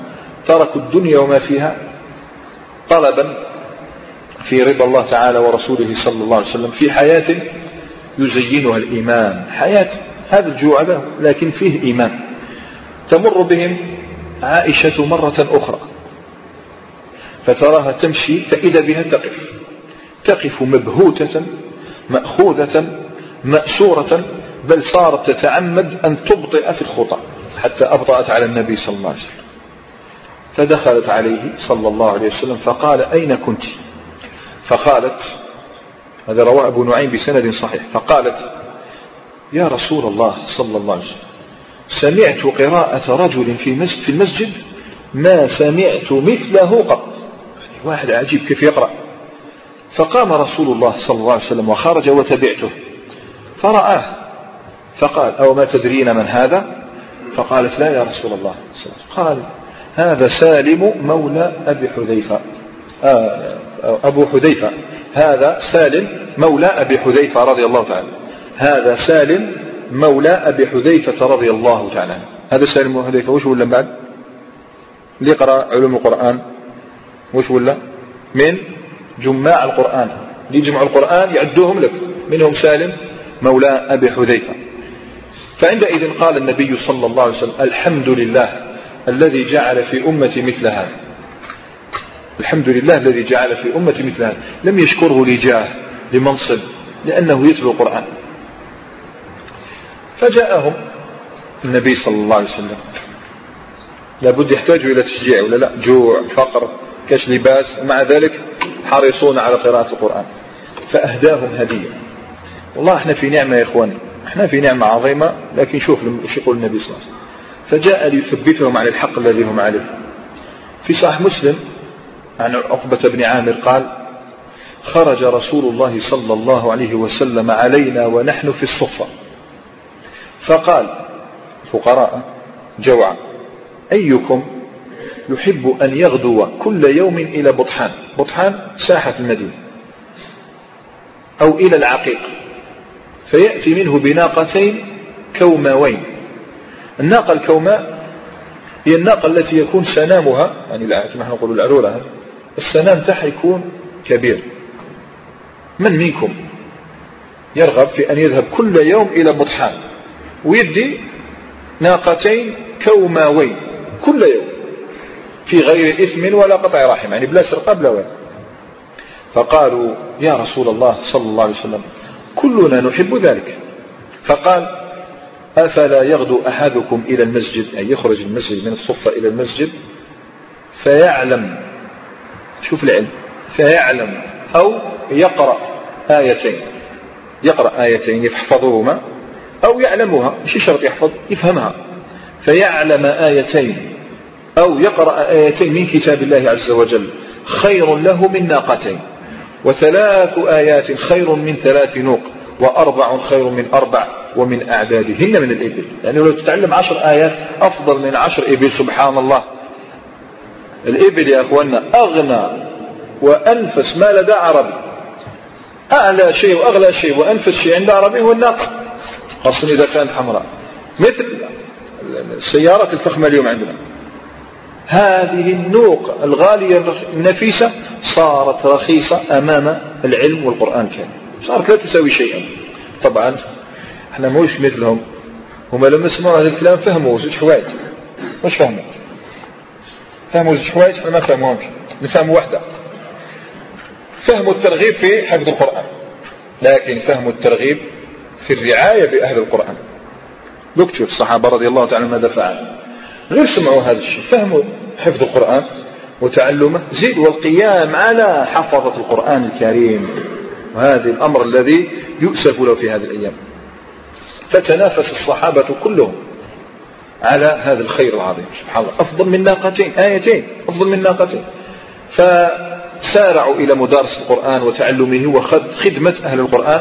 تركوا الدنيا وما فيها طلبا في رضا الله تعالى ورسوله صلى الله عليه وسلم في حياة يزينها الإيمان. حياة هذا الجوع له لكن فيه إيمان. تمر بهم عائشة مرة أخرى. فتراها تمشي فإذا بها تقف. تقف مبهوتة مأخوذة مأسورة بل صارت تتعمد أن تبطئ في الخطى حتى أبطأت على النبي صلى الله عليه وسلم. فدخلت عليه صلى الله عليه وسلم فقال أين كنت؟ فقالت هذا رواه أبو نعيم بسند صحيح فقالت يا رسول الله صلى الله عليه وسلم سمعت قراءة رجل في مسجد, في المسجد ما سمعت مثله قط. واحد عجيب كيف يقرأ. فقام رسول الله صلى الله عليه وسلم وخرج وتبعته. فرآه فقال أو ما تدرين من هذا؟ فقالت لا يا رسول الله. قال هذا سالم مولى أبي حذيفة. آه أبو حذيفة. هذا سالم مولى أبي حذيفة رضي الله تعالى هذا سالم مولى أبي حذيفة رضي الله تعالى هذا سالم مولى حذيفة. وش ولا بعد؟ اللي يقرأ علوم القرآن. وش ولا؟ من جماع القرآن. يجمعوا القرآن يعدوهم لك. منهم سالم مولى أبي حذيفة. فعندئذ قال النبي صلى الله عليه وسلم الحمد لله الذي جعل في أمتي مثل هذا الحمد لله الذي جعل في أمتي مثل هذا لم يشكره لجاه لمنصب لأنه يتلو القرآن. فجاءهم النبي صلى الله عليه وسلم. لابد يحتاجوا إلى تشجيع ولا لا؟ جوع فقر. كاش لباس ومع ذلك حريصون على قراءة القرآن. فأهداهم هدية. والله إحنا في نعمة يا إخواني. إحنا في نعمة عظيمة لكن شوف إيش يقول النبي صلى الله عليه وسلم. فجاء ليثبتهم على الحق الذي هم عليه. في صحيح مسلم عن عقبة بن عامر قال خرج رسول الله صلى الله عليه وسلم علينا ونحن في الصفة. فقال فقراء جوعا أيكم يحب أن يغدو كل يوم إلى بطحان. بطحان ساحة المدينة. أو إلى العقيق. فيأتي منه بناقتين كوماوين. الناقة الكوماء هي الناقة التي يكون سنامها يعني كما نقول العرورة السنام تاعها يكون كبير. من منكم يرغب في أن يذهب كل يوم إلى بطحان؟ ويدي ناقتين كوماوين كل يوم. في غير إثم ولا قطع رحم يعني بلا سرقة بلا وين فقالوا يا رسول الله صلى الله عليه وسلم كلنا نحب ذلك. فقال أفلا يغدو أحدكم إلى المسجد؟ أي يخرج المسجد من الصفة إلى المسجد فيعلم شوف العلم فيعلم أو يقرأ آيتين. يقرأ آيتين يحفظهما أو يعلمها مش شرط يحفظ يفهمها. فيعلم آيتين. أو يقرأ آيتين من كتاب الله عز وجل. خير له من ناقتين. وثلاث آيات خير من ثلاث نوق وأربع خير من أربع ومن أعدادهن من الإبل. يعني لو تتعلم عشر آيات أفضل من عشر إبل سبحان الله. الإبل يا أخوانا أغنى وأنفس ما لدى عربي. أعلى شيء وأغلى شيء وأنفس شيء عند عربي هو الناقة. خاصة إذا كانت حمراء. مثل السيارات الفخمة اليوم عندنا. هذه النوق الغالية النفيسة صارت رخيصة أمام العلم والقرآن الكريم. صارت لا تساوي شيئا. طبعا إحنا موش مثلهم. هما لما سمعوا هذا الكلام فهموا زوج حوايج واش فهموا؟ فهموا زوج حوايج ما فهموهمش. نفهموا واحدة. فهموا الترغيب في حفظ القرآن. لكن فهموا الترغيب في الرعاية بأهل القرآن. دوك تشوف الصحابة رضي الله تعالى ماذا فعلوا. غير سمعوا هذا الشيء فهموا. حفظ القرآن وتعلمه. زيد والقيام على حفظة القرآن الكريم. وهذا الأمر الذي يؤسف له في هذه الأيام. فتنافس الصحابة كلهم على هذا الخير العظيم. سبحان الله. أفضل من ناقتين. آيتين. أفضل من ناقتين. فسارعوا إلى مدارسة القرآن وتعلمه وخدمة أهل القرآن.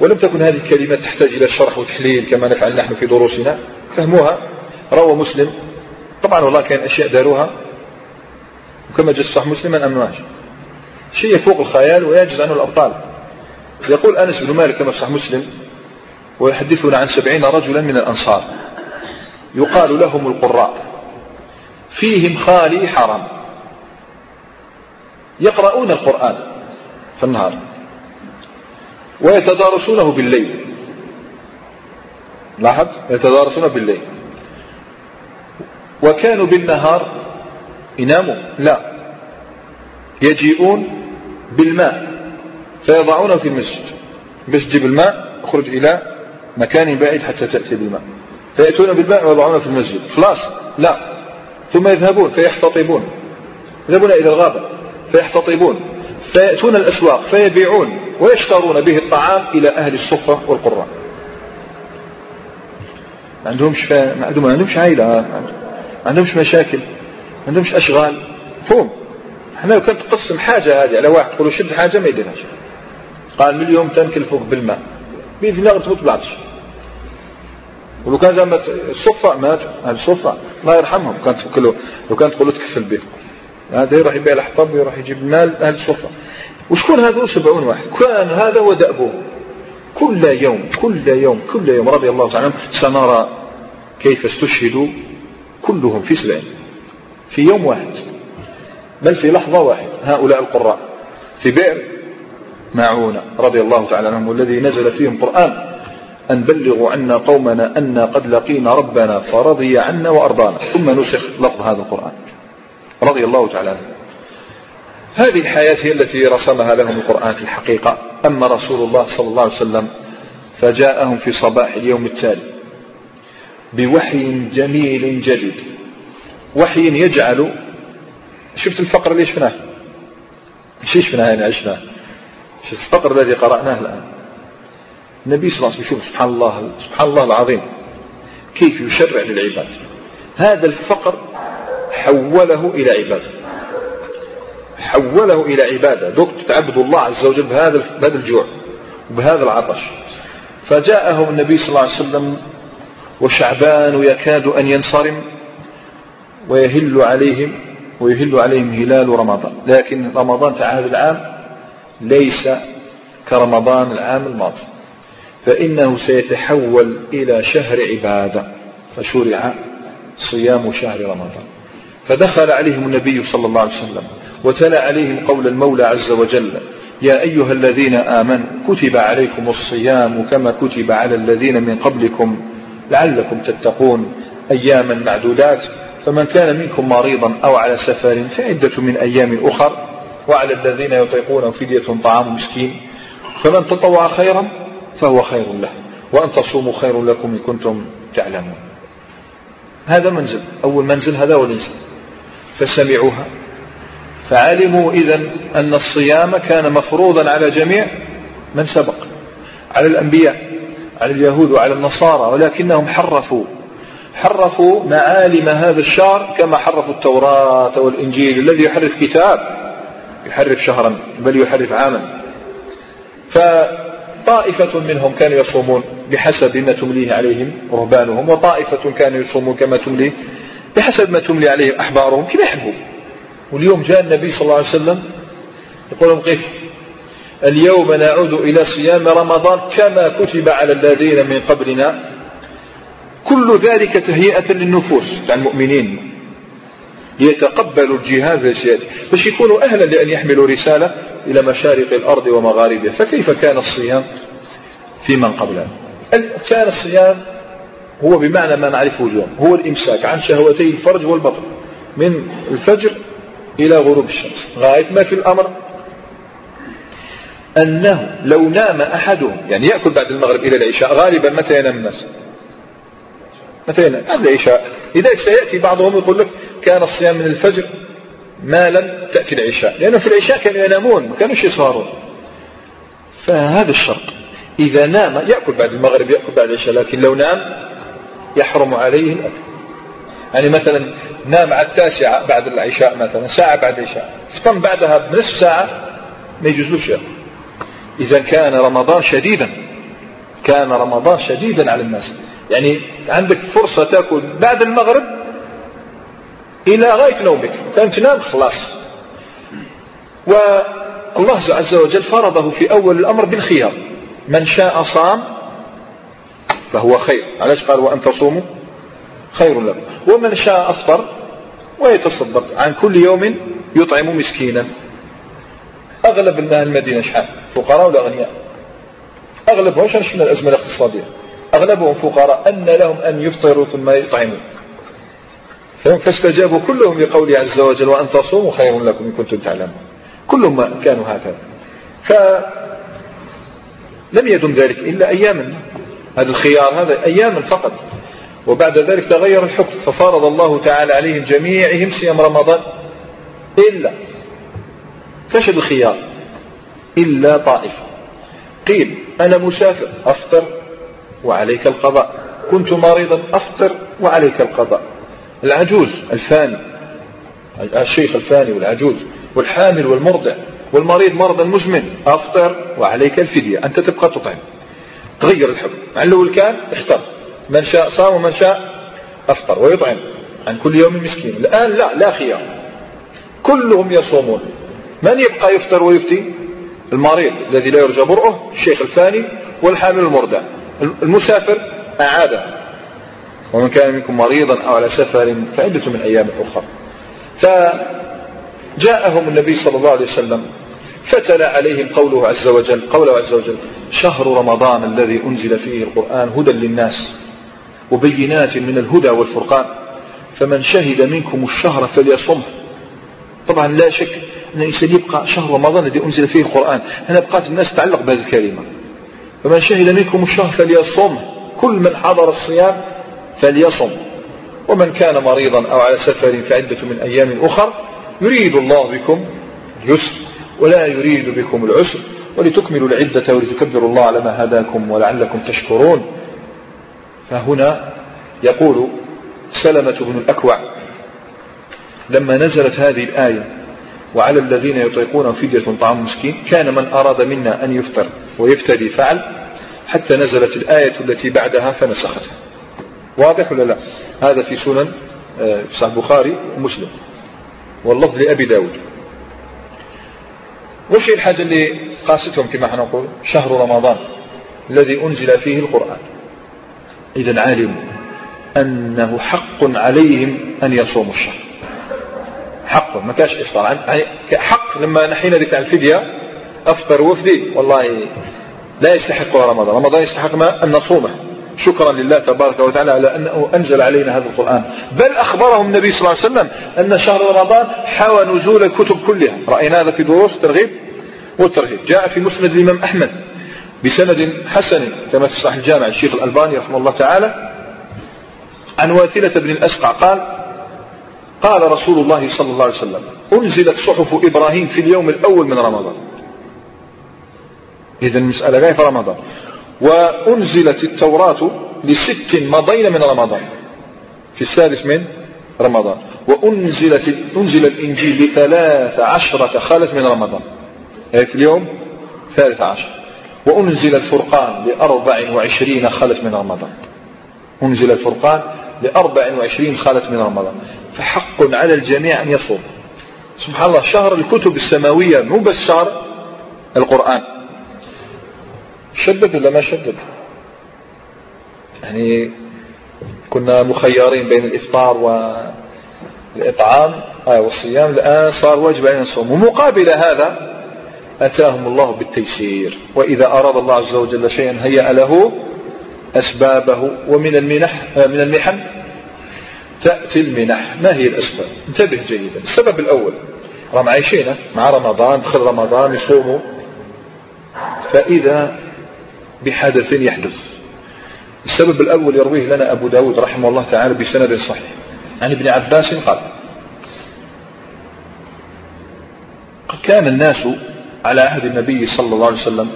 ولم تكن هذه الكلمات تحتاج إلى شرح وتحليل كما نفعل نحن في دروسنا. فهموها. روى مسلم طبعا والله كان أشياء داروها وكما جاء صح مسلم ما أمنوهاش شيء فوق الخيال ويجز عنه الأبطال. يقول أنس بن مالك كما صح مسلم ويحدثنا عن سبعين رجلا من الأنصار. يقال لهم القراء. فيهم خالي حرام. يقرؤون القرآن في النهار. ويتدارسونه بالليل. لاحظ؟ يتدارسونه بالليل. وكانوا بالنهار يناموا. لا. يجيئون بالماء. فيضعونه في المسجد. باش تجيب الماء اخرج إلى مكان بعيد حتى تأتي بالماء. فيأتون بالماء ويضعونه في المسجد. خلاص. لا. ثم يذهبون فيحتطبون. يذهبون إلى الغابة. فيحتطبون. فيأتون الأسواق فيبيعون. ويشترون به الطعام إلى أهل الصفة والقراء. ما عندهمش ما عندهمش عائلة. ما عندهمش مشاكل ما عندهمش أشغال. فهم. إحنا لو كانت تقسم حاجة هذه على واحد تقول شد حاجة ما يديرهاش قال من اليوم تنكلفوك بالماء. بإذن الله غتموت بالعطش ولو كان زعما الصفة مات هذه الصفة الله يرحمهم. كانت تفكلوا لو كانت تقول تكفل به. هذا يروح يبيع الحطب ويروح يجيب المال أهل الصفة. وشكون هذول سبعون واحد؟ كان هذا هو دأبه. كل يوم كل يوم كل يوم. رضي الله تعالى سنرى كيف استشهدوا كلهم في سبعين في يوم واحد بل في لحظة واحدة هؤلاء القراء. في بئر معونة رضي الله تعالى عنهم والذي نزل فيهم قرآن أن بلغوا عنا قومنا أنا قد لقينا ربنا فرضي عنا وأرضانا. ثم نسخ لفظ هذا القرآن رضي الله تعالى عنه. هذه الحياة هي التي رسمها لهم القرآن في الحقيقة. أما رسول الله صلى الله عليه وسلم فجاءهم في صباح اليوم التالي بوحي جميل جديد. وحي يجعل شفت الفقر اللي شفناه؟ مش شفناه يعني عشناه. شفت الفقر الذي قرأناه الآن؟ النبي صلى الله عليه وسلم شوف سبحان الله سبحان الله العظيم كيف يشرع للعباد؟ هذا الفقر حوله إلى عبادة حوله إلى عبادة. دوك تعبد الله عز وجل بهذا بهذا الجوع وبهذا العطش. فجاءهم النبي صلى الله عليه وسلم وشعبان يكاد أن ينصرم ويهل عليهم ويهل عليهم هلال رمضان. لكن رمضان تاع هذا العام ليس كرمضان العام الماضي. فإنه سيتحول إلى شهر عبادة فشرع صيام شهر رمضان. فدخل عليهم النبي صلى الله عليه وسلم وتلا عليهم قول المولى عز وجل يا أيها الذين آمنوا كتب عليكم الصيام كما كتب على الذين من قبلكم لعلكم تتقون أياما معدودات. فمن كان منكم مريضا أو على سفر فعدة من أيام أخر وعلى الذين يطيقون فدية طعام مسكين فمن تطوع خيرا فهو خير له وأن تصوموا خير لكم إن كنتم تعلمون. هذا منزل أول منزل هذا هو الإنسان فسمعوها. فعلموا إذا أن الصيام كان مفروضا على جميع من سبق على الأنبياء. على اليهود وعلى النصارى ولكنهم حرفوا حرفوا معالم هذا الشهر كما حرفوا التوراة والإنجيل الذي يحرف كتاب يحرف شهرا بل يحرف عاما. طائفة منهم كانوا يصومون بحسب ما تمليه عليهم رهبانهم وطائفة كانوا يصومون كما تمليه بحسب ما تملي عليهم أحبارهم كما يحبوا واليوم جاء النبي صلى الله عليه وسلم يقول لهم قف اليوم نعود إلى صيام رمضان كما كتب على الذين من قبلنا. كل ذلك تهيئة للنفوس تاع المؤمنين يتقبلوا الجهاد السياسي باش يكونوا أهلا لأن يحملوا رسالة إلى مشارق الأرض ومغاربها. فكيف كان الصيام في من قبلنا كان الصيام هو بمعنى ما نعرفه اليوم. هو الإمساك عن شهوتي الفرج والبطن. من الفجر إلى غروب الشمس. غاية ما في الأمر أنه لو نام أحدهم يعني يأكل بعد المغرب إلى العشاء غالبا متى ينام الناس؟ متى ينام؟ بعد العشاء. لذلك سيأتي بعضهم يقول لك كان الصيام من الفجر ما لم تأتي العشاء لأنه في العشاء كانوا ينامون ما كانوش يسهرون. فهذا الشرط. إذا نام يأكل بعد المغرب يأكل بعد العشاء لكن لو نام يحرم عليه الأكل يعني مثلا نام على التاسعة بعد العشاء مثلا ساعة بعد العشاء. فقام بعدها بنصف ساعة ما يجوزلوش يأكل إذا كان رمضان شديدا. كان رمضان شديدا على الناس. يعني عندك فرصة تأكل بعد المغرب إلى غاية نومك. كان تنام خلاص. والله عز وجل فرضه في أول الأمر بالخيار. من شاء صام فهو خير. علاش قال وأن تصوموا؟ خير لكم. ومن شاء أفطر ويتصدق. عن كل يوم يطعم مسكينا. أغلب المدينة شحال؟ فقراء ولا أغنياء؟ أغلبهم شفنا الأزمة الاقتصادية؟ أغلبهم فقراء أن لهم أن يفطروا ثم يطعموا فاستجابوا كلهم لقوله عز وجل وأن تصوموا خير لكم إن كنتم تعلمون. كلهم كانوا هكذا. فلم يدم ذلك إلا أياما. هذا الخيار هذا أياما فقط. وبعد ذلك تغير الحكم. ففرض الله تعالى عليهم جميعهم صيام رمضان. إلا. كشف الخيار إلا طائفة قيل أنا مسافر أفطر وعليك القضاء. كنت مريضا أفطر وعليك القضاء. العجوز الفاني الشيخ الفاني والعجوز والحامل والمرضع والمريض مرضا مزمن أفطر وعليك الفدية. أنت تبقى تطعم. تغير الحكم. مع الأول كان اختر من شاء صام ومن شاء أفطر ويطعم. عن كل يوم مسكين. الآن لا لا خيار. كلهم يصومون. من يبقى يفطر ويفتي المريض الذي لا يرجى برؤه الشيخ الفاني والحامل المرضع المسافر أعاده. ومن كان منكم مريضا أو على سفر فعدة من أيام أخرى. فجاءهم النبي صلى الله عليه وسلم فتلا عليهم قوله عز وجل قوله عز وجل شهر رمضان الذي أنزل فيه القرآن هدى للناس وبينات من الهدى والفرقان فمن شهد منكم الشهر فليصمه. طبعا لا شك أن الإنسان يبقى شهر رمضان الذي أنزل فيه القرآن. هنا بقات الناس تعلق بهذه الكلمة. فمن شهد منكم الشهر فليصمه كل من حضر الصيام فليصم. ومن كان مريضا أو على سفر فعدة من أيام أخر يريد الله بكم اليسر ولا يريد بكم العسر. ولتكملوا العدة ولتكبروا الله على ما هداكم ولعلكم تشكرون. فهنا يقول سلمة بن الأكوع لما نزلت هذه الآية وعلى الذين يطيقون فدية طعام مسكين كان من أراد منا أن يفطر ويفتدي فعل حتى نزلت الآية التي بعدها فنسختها واضح ولا لا؟ هذا في سنن آه، صحيح البخاري ومسلم. واللفظ لأبي داود. وش الحاجة اللي قاستهم كما نقول؟ شهر رمضان الذي أنزل فيه القرآن. إذا علموا أنه حق عليهم أن يصوموا الشهر. حق ما كاش إفطار يعني حق لما نحينا ذيك الفدية أفطر وفدي والله لا يستحقها رمضان. رمضان يستحق ما؟ أن نصومه. شكرا لله تبارك وتعالى على أنه أنزل علينا هذا القرآن. بل أخبرهم النبي صلى الله عليه وسلم أن شهر رمضان حوى نزول الكتب كلها. رأينا هذا في دروس الترغيب والترهيب جاء في مسند الإمام أحمد بسند حسن كما في صحيح الجامع الشيخ الألباني رحمه الله تعالى عن واثلة بن الأسقع. قال قال رسول الله صلى الله عليه وسلم أنزلت صحف إبراهيم في اليوم الأول من رمضان. إذا المسألة جاية في رمضان. وأنزلت التوراة لست مضين من رمضان. في السادس من رمضان. وأنزلت أنزل الإنجيل لثلاث عشرة خالت من رمضان. يعني في اليوم ثالث عشر. وأنزل الفرقان لأربع وعشرين خلت من رمضان. أنزل الفرقان لأربع وعشرين خلت من رمضان. فحق على الجميع أن يصوم. سبحان الله شهر الكتب السماوية مو بس شهر القرآن. شدد ولا ما شدد؟ يعني كنا مخيرين بين الإفطار والإطعام آه والصيام. الآن صار واجب علينا نصوم. ومقابل هذا أتاهم الله بالتيسير. وإذا أراد الله عز وجل شيئا هيأ له أسبابه. ومن المنح آه من المحن. تأتي المنح. ما هي الأسباب انتبه جيدا. السبب الأول راهم عايشين مع رمضان دخل رمضان يصوموا. فإذا بحدث يحدث. السبب الأول يرويه لنا أبو داود رحمه الله تعالى بسند صحيح. عن ابن عباس قال كان الناس على عهد النبي صلى الله عليه وسلم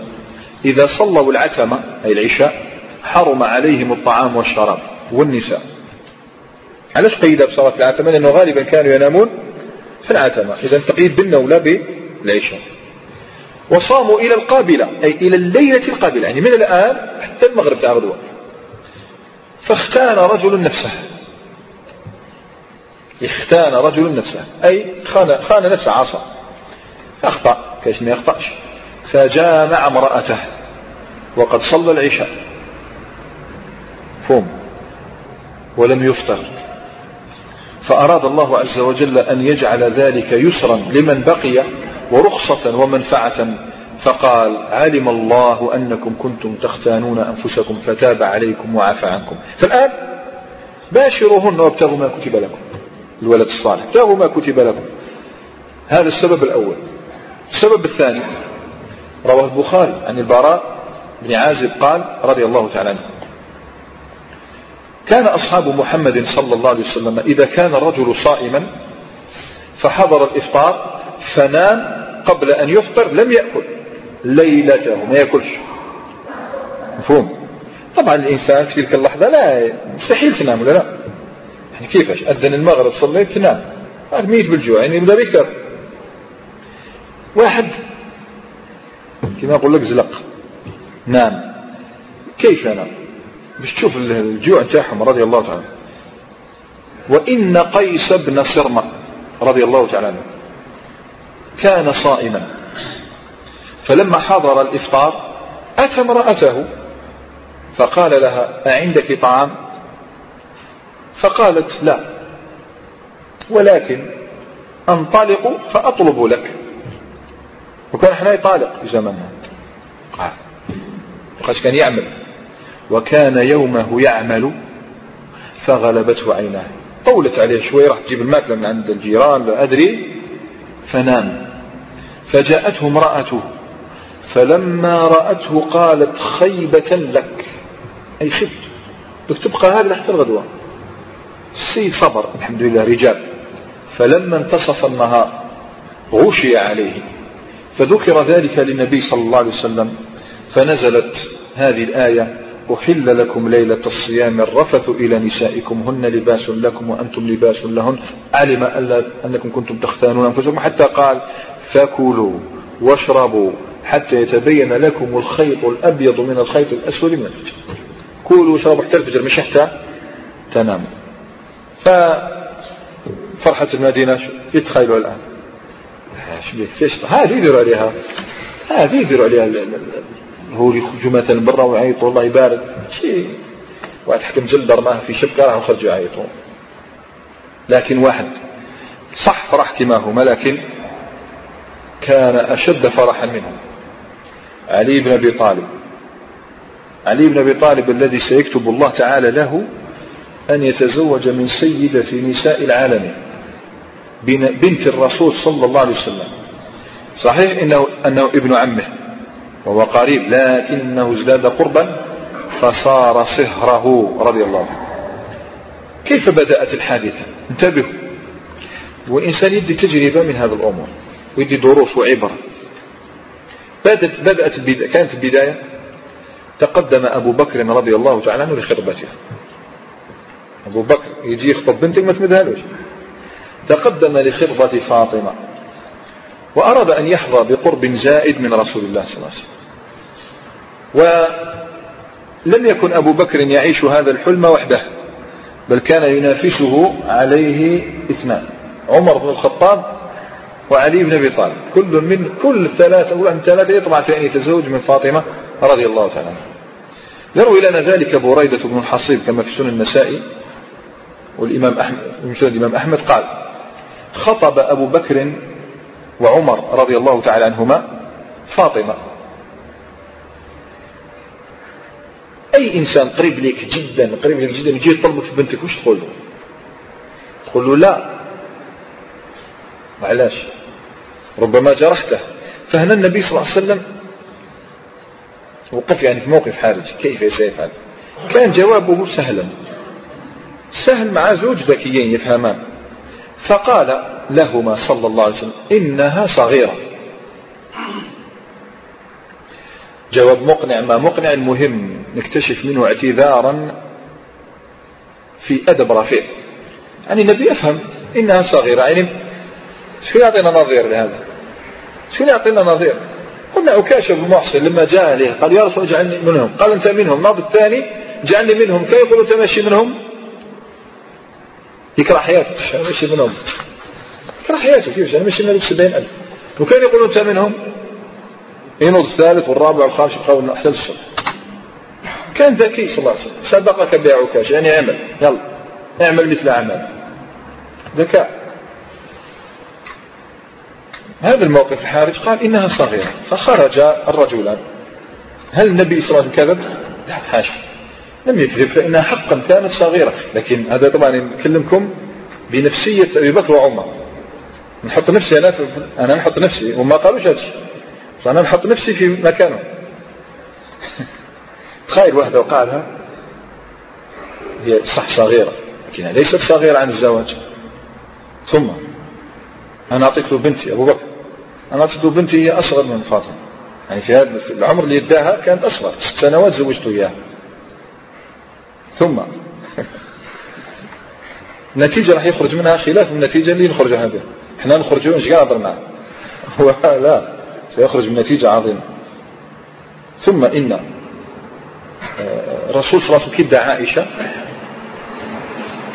إذا صلوا العتمة أي العشاء حرم عليهم الطعام والشراب والنساء. علاش قيد بصلاة العتمة؟ لأنه غالبا كانوا ينامون في العتمة. إذا تقييد بالنوم لا بالعشاء. وصاموا إلى القابلة أي إلى الليلة القابلة يعني من الآن حتى المغرب تاع غدوة فاختان رجل نفسه. اختان رجل نفسه. أي خان, خان نفسه عصى أخطأ. كيش ما يخطأش؟ فجامع امرأته. وقد صلى العشاء. فهم ولم يفطر. فأراد الله عز وجل أن يجعل ذلك يسرا لمن بقي ورخصة ومنفعة. فقال علم الله أنكم كنتم تختانون أنفسكم فتاب عليكم وعفى عنكم. فالآن باشروهن وابتغوا ما كتب لكم الولد الصالح ابتغوا ما كتب لكم. هذا السبب الأول. السبب الثاني رواه البخاري عن البراء بن عازب قال رضي الله تعالى عنه كان أصحاب محمد صلى الله عليه وسلم إذا كان الرجل صائما فحضر الإفطار فنام قبل أن يفطر لم يأكل. ليلته ما يأكلش. مفهوم؟ طبعا الإنسان في تلك اللحظة لا مستحيل تنام ولا لا. يعني كيفاش؟ أذن المغرب صليت تنام. هذا ميت بالجوع يعني يبدأ بكثر واحد كما أقول لك زلق. نام. كيف نام؟ باش تشوف الجوع تاعهم رضي الله تعالى وإن قيس بن صرمة رضي الله تعالى عنه كان صائما. فلما حضر الإفطار أتى امرأته فقال لها أعندك طعام؟ فقالت لا ولكن أنطلق فأطلب لك. وكان إحنا يطالق في زماننا آه. كان يعمل. وكان يومه يعمل فغلبته عيناه. طولت عليه شوي راح تجيب الماكلة من عند الجيران لا أدري. فنام. فجاءته امرأته فلما رأته قالت خيبة لك. أي خبت بدك تبقى هذا حتى الغدوة. السيد صبر. الحمد لله رجال. فلما انتصف النهار غشي عليه. فذكر ذلك للنبي صلى الله عليه وسلم. فنزلت هذه الآية. أحل لكم ليلة الصيام الرفث إلى نسائكم هن لباس لكم وأنتم لباس لهن. علم أنكم كنتم تختانون أنفسكم حتى قال فكلوا واشربوا حتى يتبين لكم الخيط الأبيض من الخيط الأسود من الفجر. كلوا واشربوا حتى الفجر مش حتى تناموا. ففرحة المدينة يتخيلوا الآن. هذه يديروا عليها. هذه يديروا عليها هو يخرجوا مثلا برا ويعيطوا الله يبارك. شيء واحد حكم جلدر معه في شبكة راح يخرجوا يعيطوا. لكن واحد صح فرح كما هما لكن كان أشد فرحا منه. علي بن أبي طالب. علي بن أبي طالب الذي سيكتب الله تعالى له أن يتزوج من سيدة نساء العالم بنت الرسول صلى الله عليه وسلم. صحيح إنه, أنه ابن عمه. وهو قريب لكنه ازداد قربا فصار صهره رضي الله عنه. كيف بدأت الحادثة؟ انتبهوا. والإنسان يدي تجربة من هذه الأمور ويدي دروس وعبر بدأت, بدأت كانت البداية تقدم أبو بكر رضي الله تعالى عنه لخطبته. أبو بكر يجي يخطب بنتك ما تمدهالوش تقدم لخطبة فاطمة. وأراد أن يحظى بقرب زائد من رسول الله صلى الله عليه وسلم. ولم يكن أبو بكر يعيش هذا الحلم وحده بل كان ينافسه عليه اثنان عمر بن الخطاب وعلي بن أبي طالب. كل من كل ثلاثة أو ثلاثة يطمع في أن يتزوج من فاطمة رضي الله تعالى عنها. يروي لنا ذلك بريدة بن الحصيب كما في سنن النسائي والإمام أحمد مسند الإمام أحمد قال خطب أبو بكر وعمر رضي الله تعالى عنهما فاطمة. أي إنسان قريب لك جدا قريب لك جدا يجي يطلبك في بنتك وش تقول له؟ تقول له لا. علاش؟ ربما جرحته. فهنا النبي صلى الله عليه وسلم وقف يعني في موقف حرج كيف سيفعل؟ كان جوابه سهلا. سهل مع زوج ذكيين يفهمان. فقال لهما صلى الله عليه وسلم. إنها صغيرة. جواب مقنع. ما مقنع المهم نكتشف منه اعتذارا في أدب رفيع يعني النبي يفهم إنها صغيرة. يعني شو يعطينا نظير لهذا؟ شو يعطينا نظير؟ قلنا أكاشف بن محسن لما جاء إليه قال يا رسول اجعلني منهم. قال أنت منهم. الناض الثاني اجعلني منهم. كيف يقول أنت ماشي منهم؟ يكره حياتك ماشي منهم. يكره حياته كيف؟ ماشي من سبعين ألف. وكان يقول أنت منهم؟ ينوض الثالث والرابع والخامس يبقى حتى الصبح كان ذكي صلى الله عليه وسلم. سبقك بعكاش يعني اعمل. يلا اعمل مثل أعمال. ذكاء. هذا الموقف الحارج قال إنها صغيرة. فخرج الرجلان هل النبي صلى الله عليه وسلم كذب؟ لا حاشا لم يكذب فإنها حقا كانت صغيرة. لكن هذا طبعا نتكلمكم بنفسية أبي بكر وعمر. نحط نفسي أنا في أنا نحط نفسي وما قالوش هذا فأنا نحط نفسي في مكانه. *laughs* تخيل واحدة وقالها هي صح صغيرة لكنها ليست صغيرة عن الزواج. ثم أنا أعطيك له بنتي أبو بكر. أنا أعطيك له بنتي هي أصغر من فاطمة. يعني في هذا العمر اللي اداها كانت أصغر. ست سنوات زوجته إياها. ثم *laughs* النتيجة راح يخرج منها خلاف النتيجة اللي نخرجها بها. إحنا نخرج مش قادر معه هو *laughs* لا سيخرج من نتيجة عظيمة. ثم إن آه، الرسول صلى الله عليه وسلم عائشة.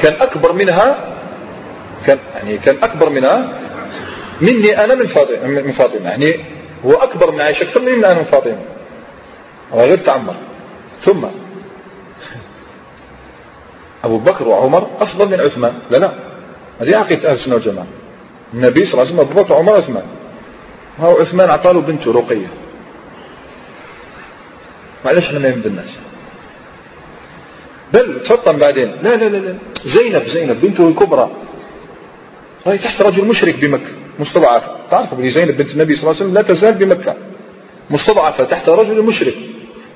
كان أكبر منها كان يعني كان أكبر منها مني أنا من فاطمة من فاطمة. يعني هو أكبر من عائشة أكثر مني أنا من فاطمة. هو غير تعمر. ثم أبو بكر وعمر أفضل من عثمان. لا لا. هذه عقيدة أهل السنة والجماعة. النبي صلى الله عليه وسلم وعمر وعثمان. هو عثمان أعطاه بنته رقية معلش إحنا ما يمد الناس بل تفطن بعدين. لا لا لا لا. زينب زينب بنته الكبرى. وهي تحت رجل مشرك بمكة مستضعفة تعرفوا بني زينب بنت النبي صلى الله عليه وسلم لا تزال بمكة. مستضعفة تحت رجل مشرك.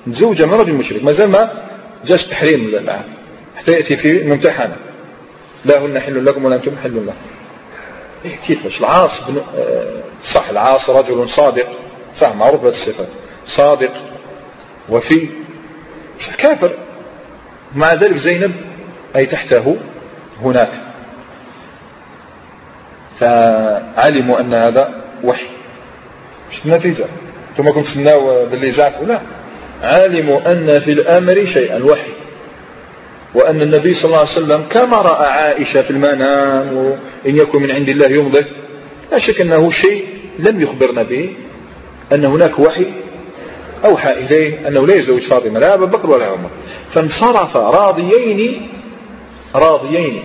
متزوجة من رجل مشرك. ما زال ما جاش تحريم حتى يأتي في ممتحنة. لا هن حل لكم ولا أنتم حل لهم. إيه كيفاش العاص بن... آه، صح العاص رجل صادق. صح معروف بهذه الصفات صادق وفي. كافر مع ذلك زينب أي تحته هناك. فعلموا أن هذا وحي. مش النتيجة. ثم كنت تسناو باللي زعفوا لا. علموا أن في الأمر شيئا وحي. وأن النبي صلى الله عليه وسلم كما رأى عائشة في المنام وإن يكن من عند الله يمضي لا شك أنه شيء لم يخبرنا به أن هناك وحي أوحى إليه أنه لا يزوج فاطمة لا أبا بكر ولا عمر. فانصرف راضيين راضيين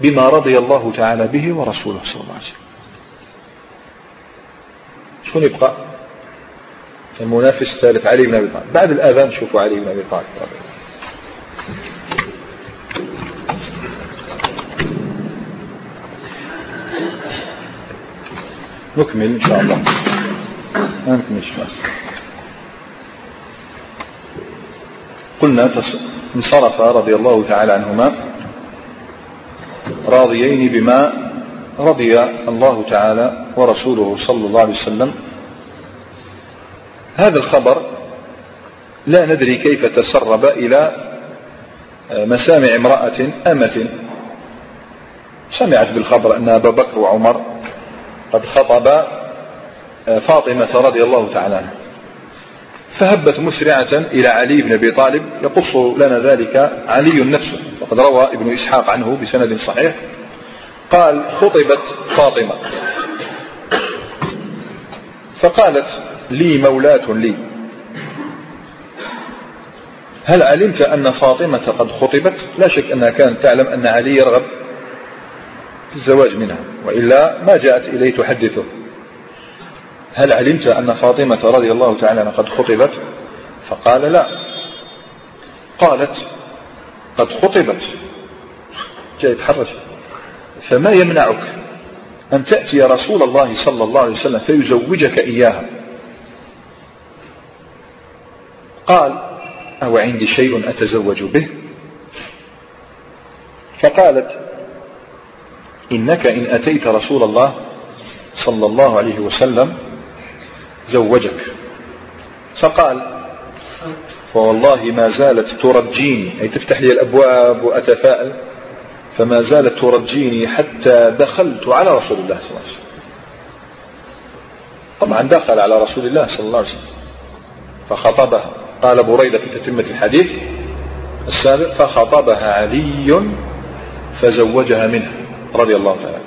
بما رضي الله تعالى به ورسوله صلى الله عليه وسلم. شكون يبقى؟ المنافس الثالث علي بن أبي طالب. بعد الأذان شوفوا علي بن أبي طالب. نكمل إن شاء الله. ما نكملش قلنا انصرف رضي الله تعالى عنهما راضيين بما رضي الله تعالى ورسوله صلى الله عليه وسلم. هذا الخبر لا ندري كيف تسرب إلى مسامع امرأة أمة. سمعت بالخبر أن أبا بكر وعمر قد خطب فاطمة رضي الله تعالى عنها. فهبت مسرعة إلى علي بن أبي طالب يقص لنا ذلك علي نفسه وقد روى ابن إسحاق عنه بسند صحيح. قال خطبت فاطمة. فقالت لي مولاة لي. هل علمت أن فاطمة قد خطبت؟ لا شك أنها كانت تعلم أن علي يرغب الزواج منها وإلا ما جاءت إليه تحدثه. هل علمت أن فاطمة رضي الله تعالى عنها قد خطبت؟ فقال لا. قالت قد خطبت. جاء يتحرج فما يمنعك أن تأتي رسول الله صلى الله عليه وسلم فيزوجك إياها؟ قال أو عندي شيء أتزوج به؟ فقالت إنك إن أتيت رسول الله صلى الله عليه وسلم زوجك. فقال فوالله ما زالت ترجيني. أي تفتح لي الأبواب وأتفاءل. فما زالت ترجيني حتى دخلت على رسول الله صلى الله عليه وسلم. طبعا دخل على رسول الله صلى الله عليه وسلم. فخطبها. قال بريدة في تتمة الحديث السابق فخطبها علي فزوجها منه رضي الله تعالى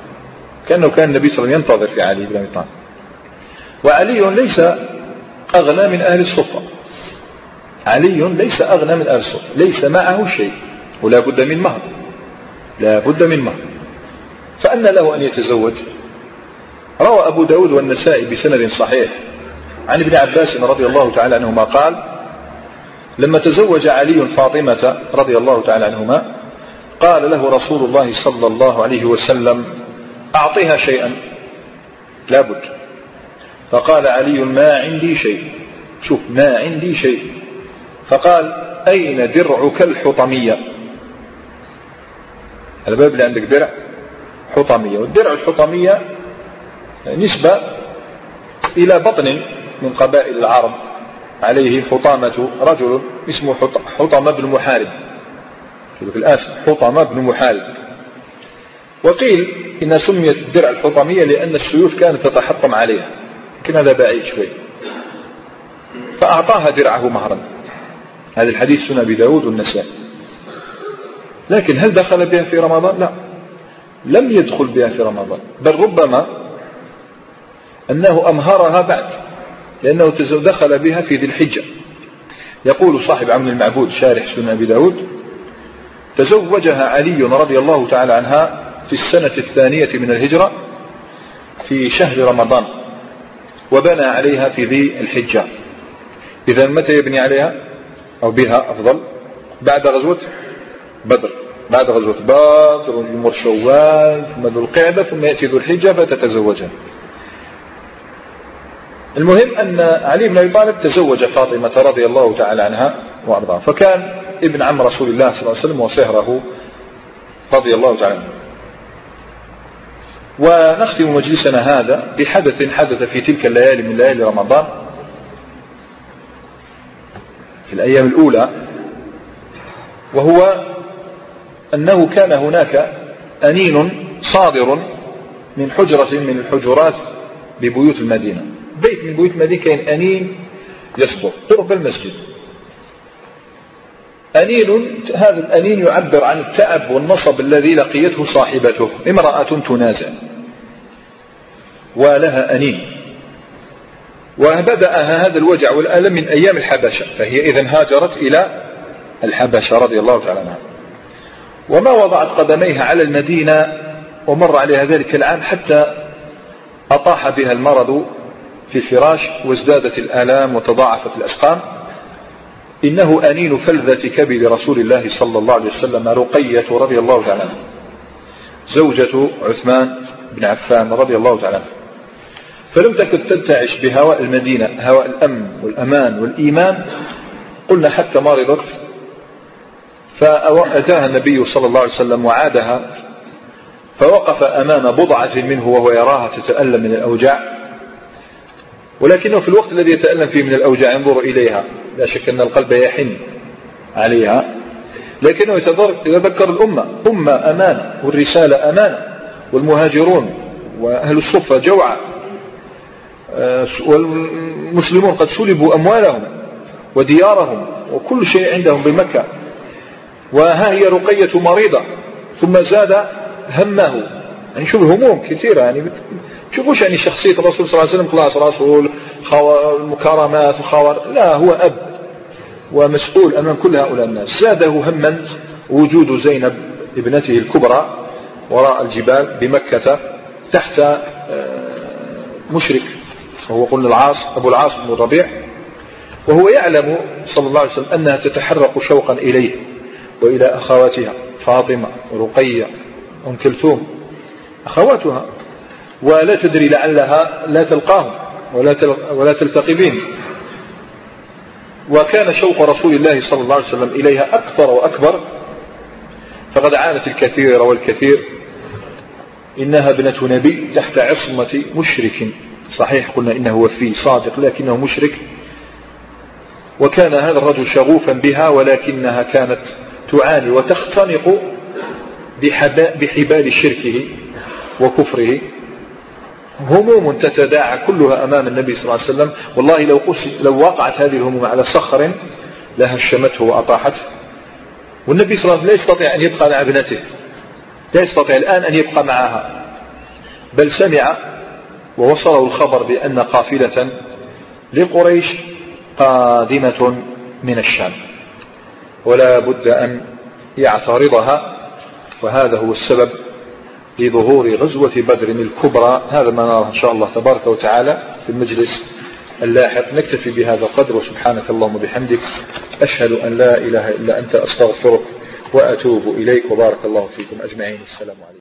كأنه كان النبي صلى الله عليه وسلم ينتظر في علي بن أبي طالب. وعلي ليس أغنى من أهل الصفة. علي ليس أغنى من أهل الصفة. ليس معه شيء. ولا بد من مهر. لا بد من مهر. فأن له أن يتزوج. روى أبو داود والنسائي بسند صحيح. عن ابن عباس رضي الله تعالى عنهما قال لما تزوج علي فاطمة رضي الله تعالى عنهما قال له رسول الله صلى الله عليه وسلم أعطيها شيئا. لابد فقال علي ما عندي شيء. شوف ما عندي شيء. فقال أين درعك الحطمية؟ الباب اللي عندك درع حطمية. والدرع الحطمية نسبة إلى بطن من قبائل العرب. عليه حطامة رجل اسمه حطمة بن محارب. في الآسف حطمة بن محارب وقيل إنها سميت الدرع الحطمية لأن السيوف كانت تتحطم عليها لكن هذا بعيد شوي. فأعطاها درعه مهرا. هذا الحديث سنة أبي داود والنسائي. لكن هل دخل بها في رمضان؟ لا. لم يدخل بها في رمضان. بل ربما أنه أمهرها بعد لأنه دخل بها في ذي الحجة. يقول صاحب عون المعبود شارح سنة أبي داود تزوجها علي رضي الله تعالى عنها في السنة الثانية من الهجرة في شهر رمضان وبنى عليها في ذي الحجة. إذا متى يبني عليها؟ أو بها أفضل. بعد غزوة بدر. بعد غزوة بدر يمر شوال ثم ذو القعدة ثم يأتي ذو الحجة فتتزوجها المهم أن علي بن أبي طالب تزوج فاطمة رضي الله تعالى عنها وأرضاها. فكان ابن عم رسول الله صلى الله عليه وسلم وصهره رضي الله تعالى عنه. ونختم مجلسنا هذا بحدث حدث في تلك الليالي من ليالي رمضان. في الأيام الأولى وهو أنه كان هناك أنين صادر من حجرة من الحجرات ببيوت المدينة. بيت من بيوت المدينة كان أنين يصدر قرب المسجد. أنين هذا الأنين يعبر عن التعب والنصب الذي لقيته صاحبته امرأة تنازع. ولها أنين. وبدأها هذا الوجع والألم من أيام الحبشة فهي إذا هاجرت إلى الحبشة رضي الله تعالى عنها. وما وضعت قدميها على المدينة ومر عليها ذلك العام حتى أطاح بها المرض في الفراش وازدادت الآلام وتضاعفت الأسقام. إنه أنين فلذة كبد رسول الله صلى الله عليه وسلم رقية رضي الله تعالى عنها زوجة عثمان بن عفان رضي الله تعالى فلم تكن تنتعش بهواء المدينة هواء الأمن والأمان والإيمان قلنا حتى مرضت فأتاها النبي صلى الله عليه وسلم وعادها فوقف أمام بضعة منه وهو يراها تتألم من الأوجاع. ولكنه في الوقت الذي يتألم فيه من الأوجاع ينظر إليها. لا شك أن القلب يحن عليها. لكنه يتذكر الأمة أمة أمان والرسالة أمان والمهاجرون وأهل الصفة جوعى آه، والمسلمون قد سلبوا أموالهم وديارهم وكل شيء عندهم بمكة. وها هي رقية مريضة ثم زاد همه. يعني شوف الهموم كثيرة يعني شوفوش يعني شخصية الرسول صلى الله عليه وسلم خلاص رسول مكارمات وخوار لا هو أب ومسؤول أمام كل هؤلاء الناس. زاده هما وجود زينب ابنته الكبرى وراء الجبال بمكة تحت آه، مشرك وهو قلنا العاص أبو العاص بن الربيع وهو يعلم صلى الله عليه وسلم أنها تتحرق شوقا إليه وإلى أخواتها فاطمة ورقية أم كلثوم أخواتها. ولا تدري لعلها لا تلقاهم. ولا ولا تلتقي بهم وكان شوق رسول الله صلى الله عليه وسلم إليها أكثر وأكبر. فقد عانت الكثير والكثير. إنها ابنة نبي تحت عصمة مشرك. صحيح قلنا إنه وفي صادق لكنه مشرك. وكان هذا الرجل شغوفا بها ولكنها كانت تعاني وتختنق بحبال شركه وكفره. هموم تتداعى كلها أمام النبي صلى الله عليه وسلم. والله لو, لو وقعت هذه الهموم على صخر لهشمته وأطاحته. والنبي صلى الله عليه وسلم لا يستطيع أن يبقى مع ابنته لا يستطيع الآن أن يبقى معها. بل سمع ووصله الخبر بأن قافلة لقريش قادمة من الشام. ولا بد أن يعترضها وهذا هو السبب لظهور غزوة بدر الكبرى. هذا ما نراه إن شاء الله تبارك وتعالى في المجلس اللاحق. نكتفي بهذا القدر وسبحانك اللهم وبحمدك. أشهد أن لا إله إلا أنت أستغفرك وأتوب إليك. وبارك الله فيكم أجمعين. السلام عليكم.